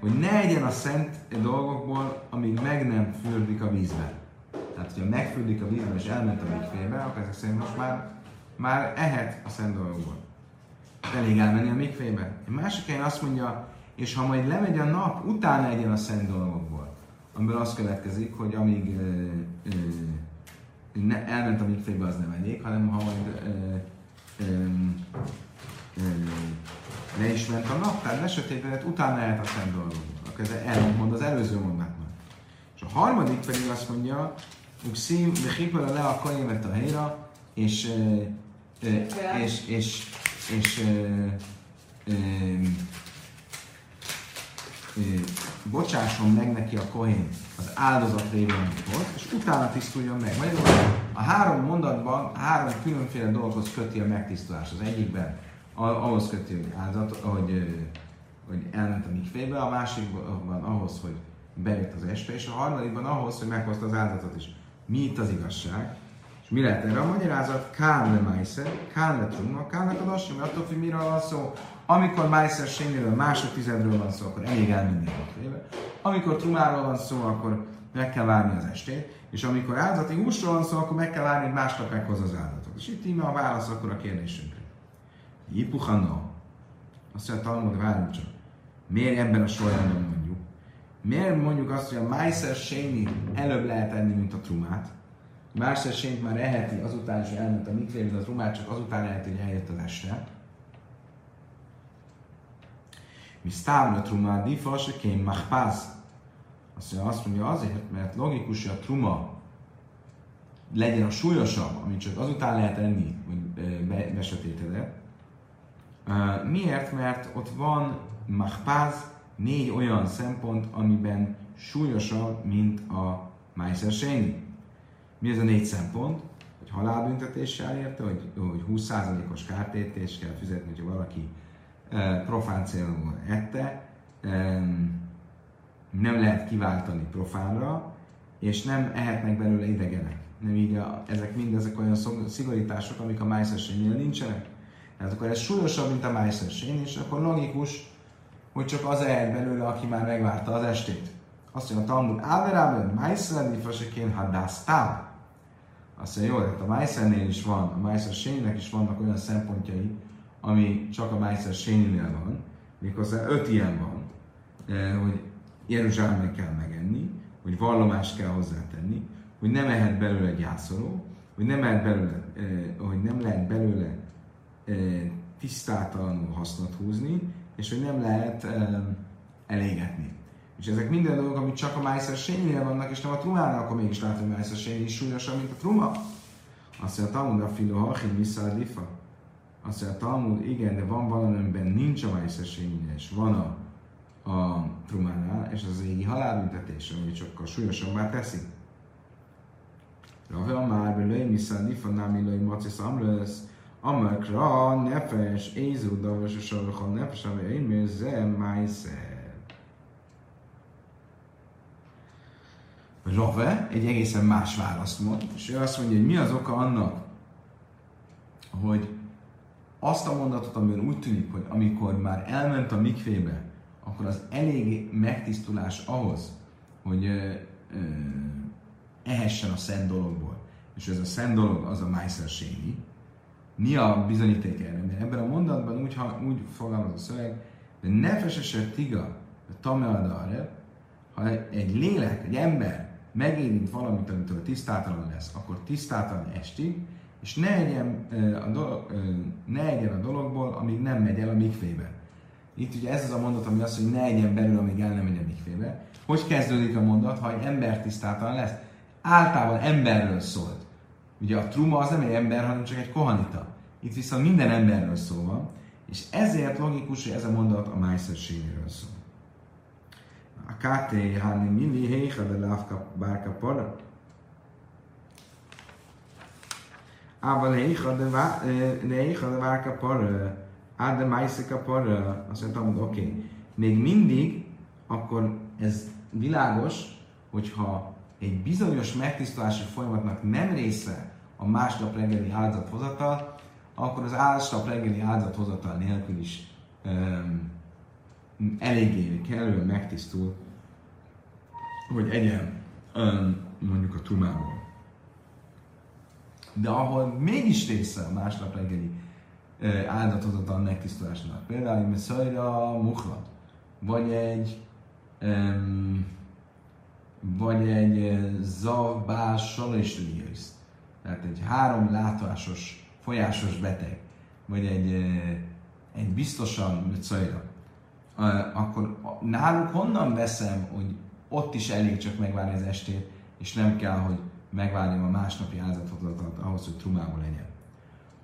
hogy ne egyen a szent dolgokból, amíg meg nem fürdik a vízben. Tehát, hogyha megfürdik a vízben és elment a mikvébe, akkor ezek szerint most már, már ehet a szent dolgokból. Elég elmenni a mikvébe. Egy másik helyen azt mondja, és ha majd lemegy a nap, utána egyen a szent dolgokból. Amiből az következik, hogy amíg ö, ö, ne, elment a mikvébe, az nem elég, hanem ha majd ö, ö, ö, le is ment a nap, tehát lesötétedett, utána lehet a szent dolgokból. Akkor ez elmond az előző mondatnak. És a harmadik pedig azt mondja, Uxim, de le a kajemet a helyre, és, és, és, és, és bocsásson meg neki a kohén az áldozat révén, amit volt, és utána tisztuljon meg. Magyarul a három mondatban három különféle dolgokhoz köti a megtisztulás. Az egyikben ahhoz köti, hogy áldozat, hogy, hogy elment a mikvébe, a másikban ahhoz, hogy bejött az este, és a harmadikban ahhoz, hogy meghozta az áldozatot is. Mi itt az igazság? Mi lehet erre a magyarázat? Kán le májszer, kán le trumma, kán le kadassi, mert attól, hogy miről van szó, amikor Májszer Sényéről másodtizedről van szó, akkor elég elmenni a éve. Amikor Trumáról van szó, akkor meg kell várni az estét, és amikor áldozati húsról van szó, akkor meg kell várni, hogy másnap meghoz az áldozatot. És itt íme a válasz akkor a kérdésünkre. Jipuhanna. Azt mondja, Talmud, várjunk csak. Miért ebben a sorrendben mondjuk? Miért mondjuk azt, hogy a Májszer Sényi előbb lehet enni, mint a Trumát? Májszer Sényt már eheti, azután is elment a mikvébe, a Trumát csak azután eheti, hogy eljött az este. Mi stávna truma difa, kém machpáz. Azt mondja, azt mondja azért, mert logikus, hogy a truma legyen a súlyosabb, amit csak azután lehet enni, hogy besötétedett, miért? Mert ott van mahpáz, négy olyan szempont, amiben súlyosabb, mint a Májszer Mi ez a négy szempont? Hogy halálbüntetéssel érte, hogy, hogy 20%-os kártétés kell fizetni, hogyha valaki profán célból ette, nem lehet kiváltani profánra, és nem ehetnek belőle idegenek. Nem így a, ezek mind ezek olyan szigorítások, amik a májszersénynél nincsenek. Tehát akkor ez súlyosabb, mint a májszersény, és akkor logikus, hogy csak az ehet belőle, aki már megvárta az estét. Azt mondja a Talmud, Áverában, Májszer, Fasekén, Hadásztál. Azt mondja, jó, tehát a Májszernél is van, a Májszer sénynek is vannak olyan szempontjai, ami csak a Májszer sénynél van, méghozzá öt ilyen van, eh, hogy Jeruzsálemben kell megenni, hogy vallomást kell hozzátenni, hogy nem ehet belőle gyászoló, hogy nem, lehet belőle, eh, hogy nem lehet belőle eh, tisztátalanul hasznot húzni, és hogy nem lehet eh, elégetni. És ezek minden dolgok, amik csak a Májszer sénynél vannak, és nem a trumánál, akkor mégis látom, hogy Májszer sény is súlyosabb, mint a truma. Azt mondja, Talmud a filo hachin vissza lifa. Azt mondja, Talmud, igen, de van valami, amiben nincs a Májszer és van a a trumánál, és az égi halálbüntetés, ami sokkal súlyosabbá teszi. Rave már belőle, misza nifanámi lőj macis amrösz, amakra nefes, ézú, davas, és nefes, ami én mérze, májszer. Rave egy egészen más választ mond, és ő azt mondja, hogy mi az oka annak, hogy azt a mondatot, amiben úgy tűnik, hogy amikor már elment a mikvébe, akkor az elég megtisztulás ahhoz, hogy ö, ö, ehessen a szent dologból. És ez a szent dolog az a Májszer Mi a bizonyíték erre? Mert ebben a mondatban úgy, ha, úgy fogalmaz a szöveg, de nefesese tiga, tameadare, ha egy lélek, egy ember megérint valamit, amitől tisztátalan lesz, akkor tisztátalan estig, és ne egyen a, dolog, ne egyen a dologból, amíg nem megy el a mikvébe. Itt ugye ez az a mondat, ami azt, hogy ne egyen belül, amíg el nem megy a mikvébe. Hogy kezdődik a mondat, ha egy ember tisztátalan lesz? Általában emberről szólt. Ugye a truma az nem egy ember, hanem csak egy kohanita. Itt viszont minden emberről szó van, és ezért logikus, hogy ez a mondat a májszerségéről szól. A KT, hani mini héha de lávka bárka para. Ával héha de bárka para. Ád de Májszika parra, azt mondtam, hogy oké, okay. még mindig, akkor ez világos, hogyha egy bizonyos megtisztulási folyamatnak nem része a másnap reggeli áldozathozatal, akkor az másnap reggeli áldozathozatal nélkül is um, eléggé kellően megtisztul, hogy egyen mondjuk a trumából. De ahol mégis része a másnap reggeli áldatozatlan megtisztulásnak. Például egy Messiah Muhlat, vagy egy um, vagy egy Zavbás Saleslius, tehát egy három látásos, folyásos beteg, vagy egy, egy biztosan Messiah, akkor náluk honnan veszem, hogy ott is elég csak megvárni az estét, és nem kell, hogy megvárjam a másnapi áldozatot ahhoz, hogy trumából legyen.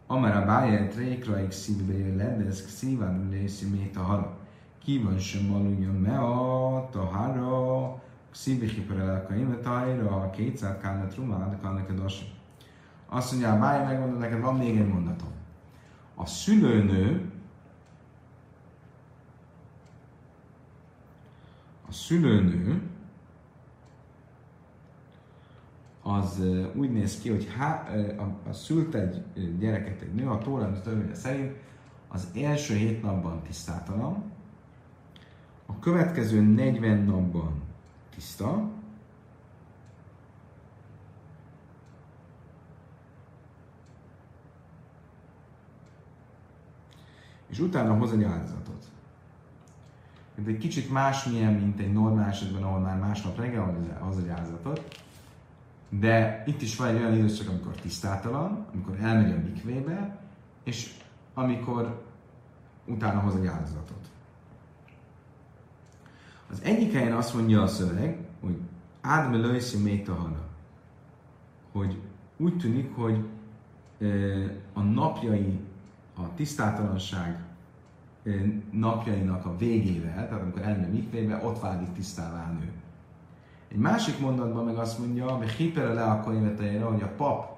Amar a báját rékraig szívbe ledesz szívan lészi mét a hara. Kíván sem aludjon me a tahara, szívbe hiperelek a ime tahira, kétszer kálna trumád, kálna kedasi. Azt mondja, a bája megmondod neked, van még egy mondatom. A szülőnő a szülőnő az úgy néz ki, hogy há, a, a szült egy gyereket egy nő, a Tórán törvénye szerint az első hét napban tisztátalan, a következő 40 napban tiszta, és utána hoz egy áldozatot. Ez egy kicsit másmilyen, mint egy normál esetben, ahol már másnap reggel hoz egy áldozatot, de itt is van egy olyan időszak, amikor tisztátalan, amikor elmegy a mikvébe, és amikor utána hoz egy áldozatot. Az egyik helyen azt mondja a szöveg, hogy Ádme lőszi métahana, hogy úgy tűnik, hogy a napjai, a tisztátalanság napjainak a végével, tehát amikor elmegy mikvébe, ott válik tisztává a nő. Egy másik mondatban meg azt mondja, hogy hipere le a könyveteire, hogy a pap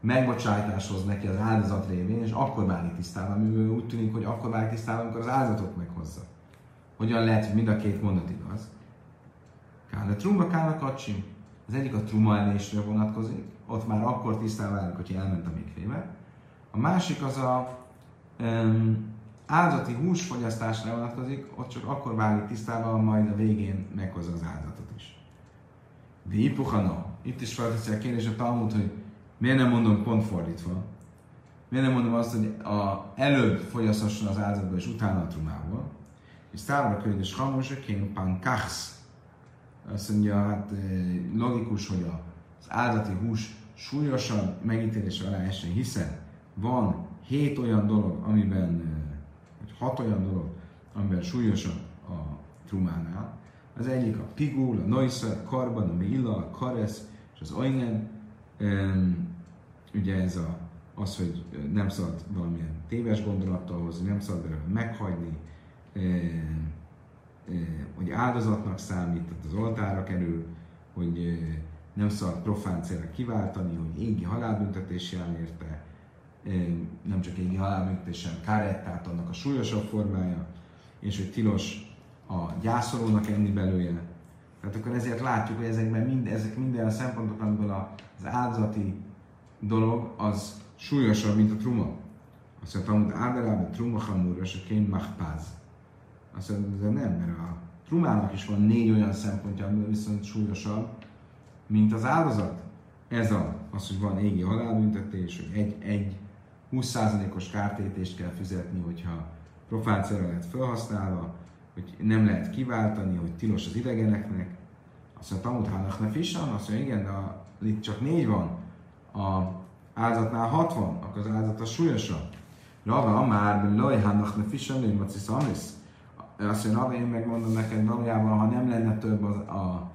megbocsájtáshoz neki az áldozat révén, és akkor válik tisztává, mivel úgy tűnik, hogy akkor válik tisztává, amikor az áldozatot meghozza. Hogyan lehet, hogy mind a két mondat igaz? Kála trumba, kála kacsim. Az egyik a truma elésre vonatkozik, ott már akkor tisztává válik, hogy elment a mikvébe. A másik az a um, áldozati húsfogyasztásra vonatkozik, ott csak akkor válik tisztában, majd a végén meghozza az áldozatot is. Vipuhana. Itt is felteszi a kérdés a Talmud, hogy miért nem mondom pont fordítva. Miért nem mondom azt, hogy a, előbb fogyasztasson az áldozatba, és utána a trumából. És távol a kérdés, hamoseként pankachsz. Azt mondja, hát eh, logikus, hogy az áldati hús súlyosan megítélésre alá essen, hiszen van hét olyan dolog, amiben eh, hat olyan dolog, amivel súlyosabb a trumánál. Az egyik a pigul, a noisza, a karban, a milla, a karesz és az oinen. Ugye ez a, az, hogy nem szabad valamilyen téves gondolattal hozni, nem szabad meghagyni, hogy áldozatnak számít, tehát az oltára kerül, hogy nem szabad profán célra kiváltani, hogy égi halálbüntetés jár érte, nem csak égi halálbüntetésen karet, tehát annak a súlyosabb formája, és hogy tilos a gyászolónak enni belőle. Tehát akkor ezért látjuk, hogy ezekben mind, ezek minden a szempontok, amiből az áldozati dolog az súlyosabb, mint a truma. Azt mondta, hogy általában truma hamúra, és a kén machpáz. Azt mondta, de nem, mert a trumának is van négy olyan szempontja, amiből viszont súlyosabb, mint az áldozat. Ez a, az, hogy van égi halálbüntetés, hogy egy, egy 20%-os kártétést kell fizetni, hogyha profációra lehet felhasználva, hogy nem lehet kiváltani, hogy tilos az idegeneknek. Azt mondja, Talmud Hálach ne azt mondja, igen, de a, itt csak négy van, a áldozatnál 60, akkor az áldozat a súlyosabb. Rava már loj hánach ne fissan, hogy maci szamlisz. Azt mondja, Rava, én megmondom neked valójában, ha nem lenne több az, a,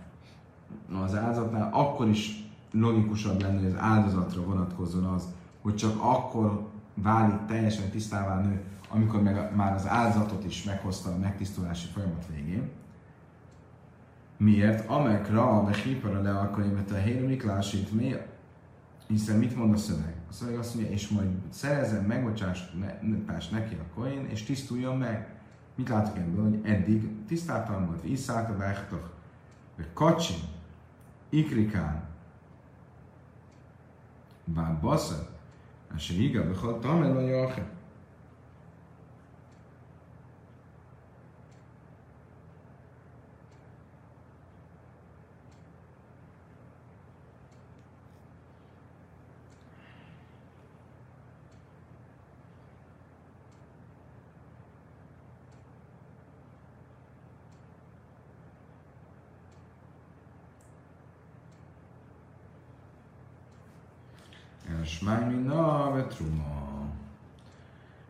az áldozatnál, akkor is logikusabb lenne, hogy az áldozatra vonatkozzon az, hogy csak akkor válik teljesen tisztává nő, amikor meg, már az áldozatot is meghozta a megtisztulási folyamat végén. Miért? Amekra a hipara le akkor a helyre miklásít mi? Hiszen mit mond a szöveg? A szöveg azt mondja, és majd szerezem megbocsást neki a koin, és tisztuljon meg. Mit látok ebből, hogy eddig tisztáltalan volt, visszállt a vágtok, hogy kacsin, ikrikán, bár basszat, אשר ייגע בכל תומר לא יאכל. Smájmina truma.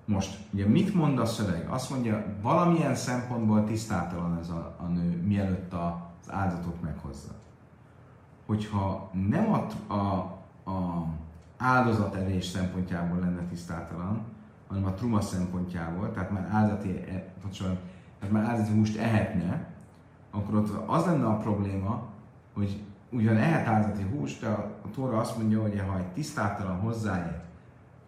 Most, ugye mit mond a szöveg? Azt mondja, valamilyen szempontból tisztátalan ez a, a nő, mielőtt az áldozatot meghozza. Hogyha nem a, a, a áldozat elés szempontjából lenne tisztátalan, hanem a truma szempontjából, tehát már áldozati, e, tehát már áldozati húst ehetne, akkor ott az lenne a probléma, hogy ugyan lehet áldati húst, de a, Tóra azt mondja, hogy ha egy tisztátalan hozzáér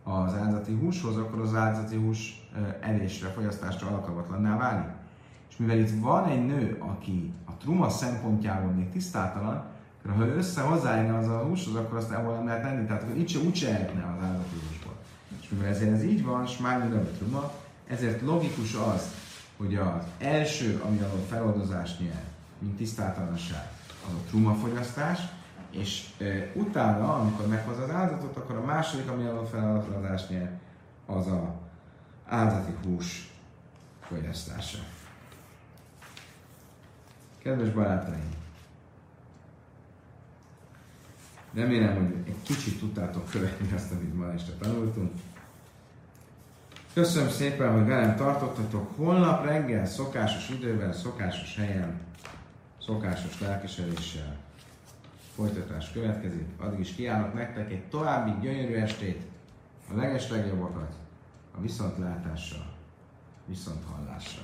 az áldati húshoz, akkor az áldati hús elésre, fogyasztásra alkalmatlanná válik. És mivel itt van egy nő, aki a truma szempontjából még tisztátalan, akkor ha ő össze hozzáérne az a húshoz, akkor azt ebből nem lehet lenni, tehát akkor itt se úgy ehetne az áldati húsból. És mivel ezért ez így van, smányi nem a truma, ezért logikus az, hogy az első, ami a feloldozást nyer, mint tisztátalanság, az a trumafogyasztás, és e, utána, amikor meghoz az áldozatot, akkor a második, ami a feladatást nyer, az a áldati hús fogyasztása. Kedves barátaim! Remélem, hogy egy kicsit tudtátok követni azt, amit ma este tanultunk. Köszönöm szépen, hogy velem tartottatok. Holnap reggel, szokásos időben, szokásos helyen szokásos lelkesedéssel folytatás következik. Addig is kiállok nektek egy további gyönyörű estét, a legeslegjobbakat, a viszontlátásra. viszont hallásra.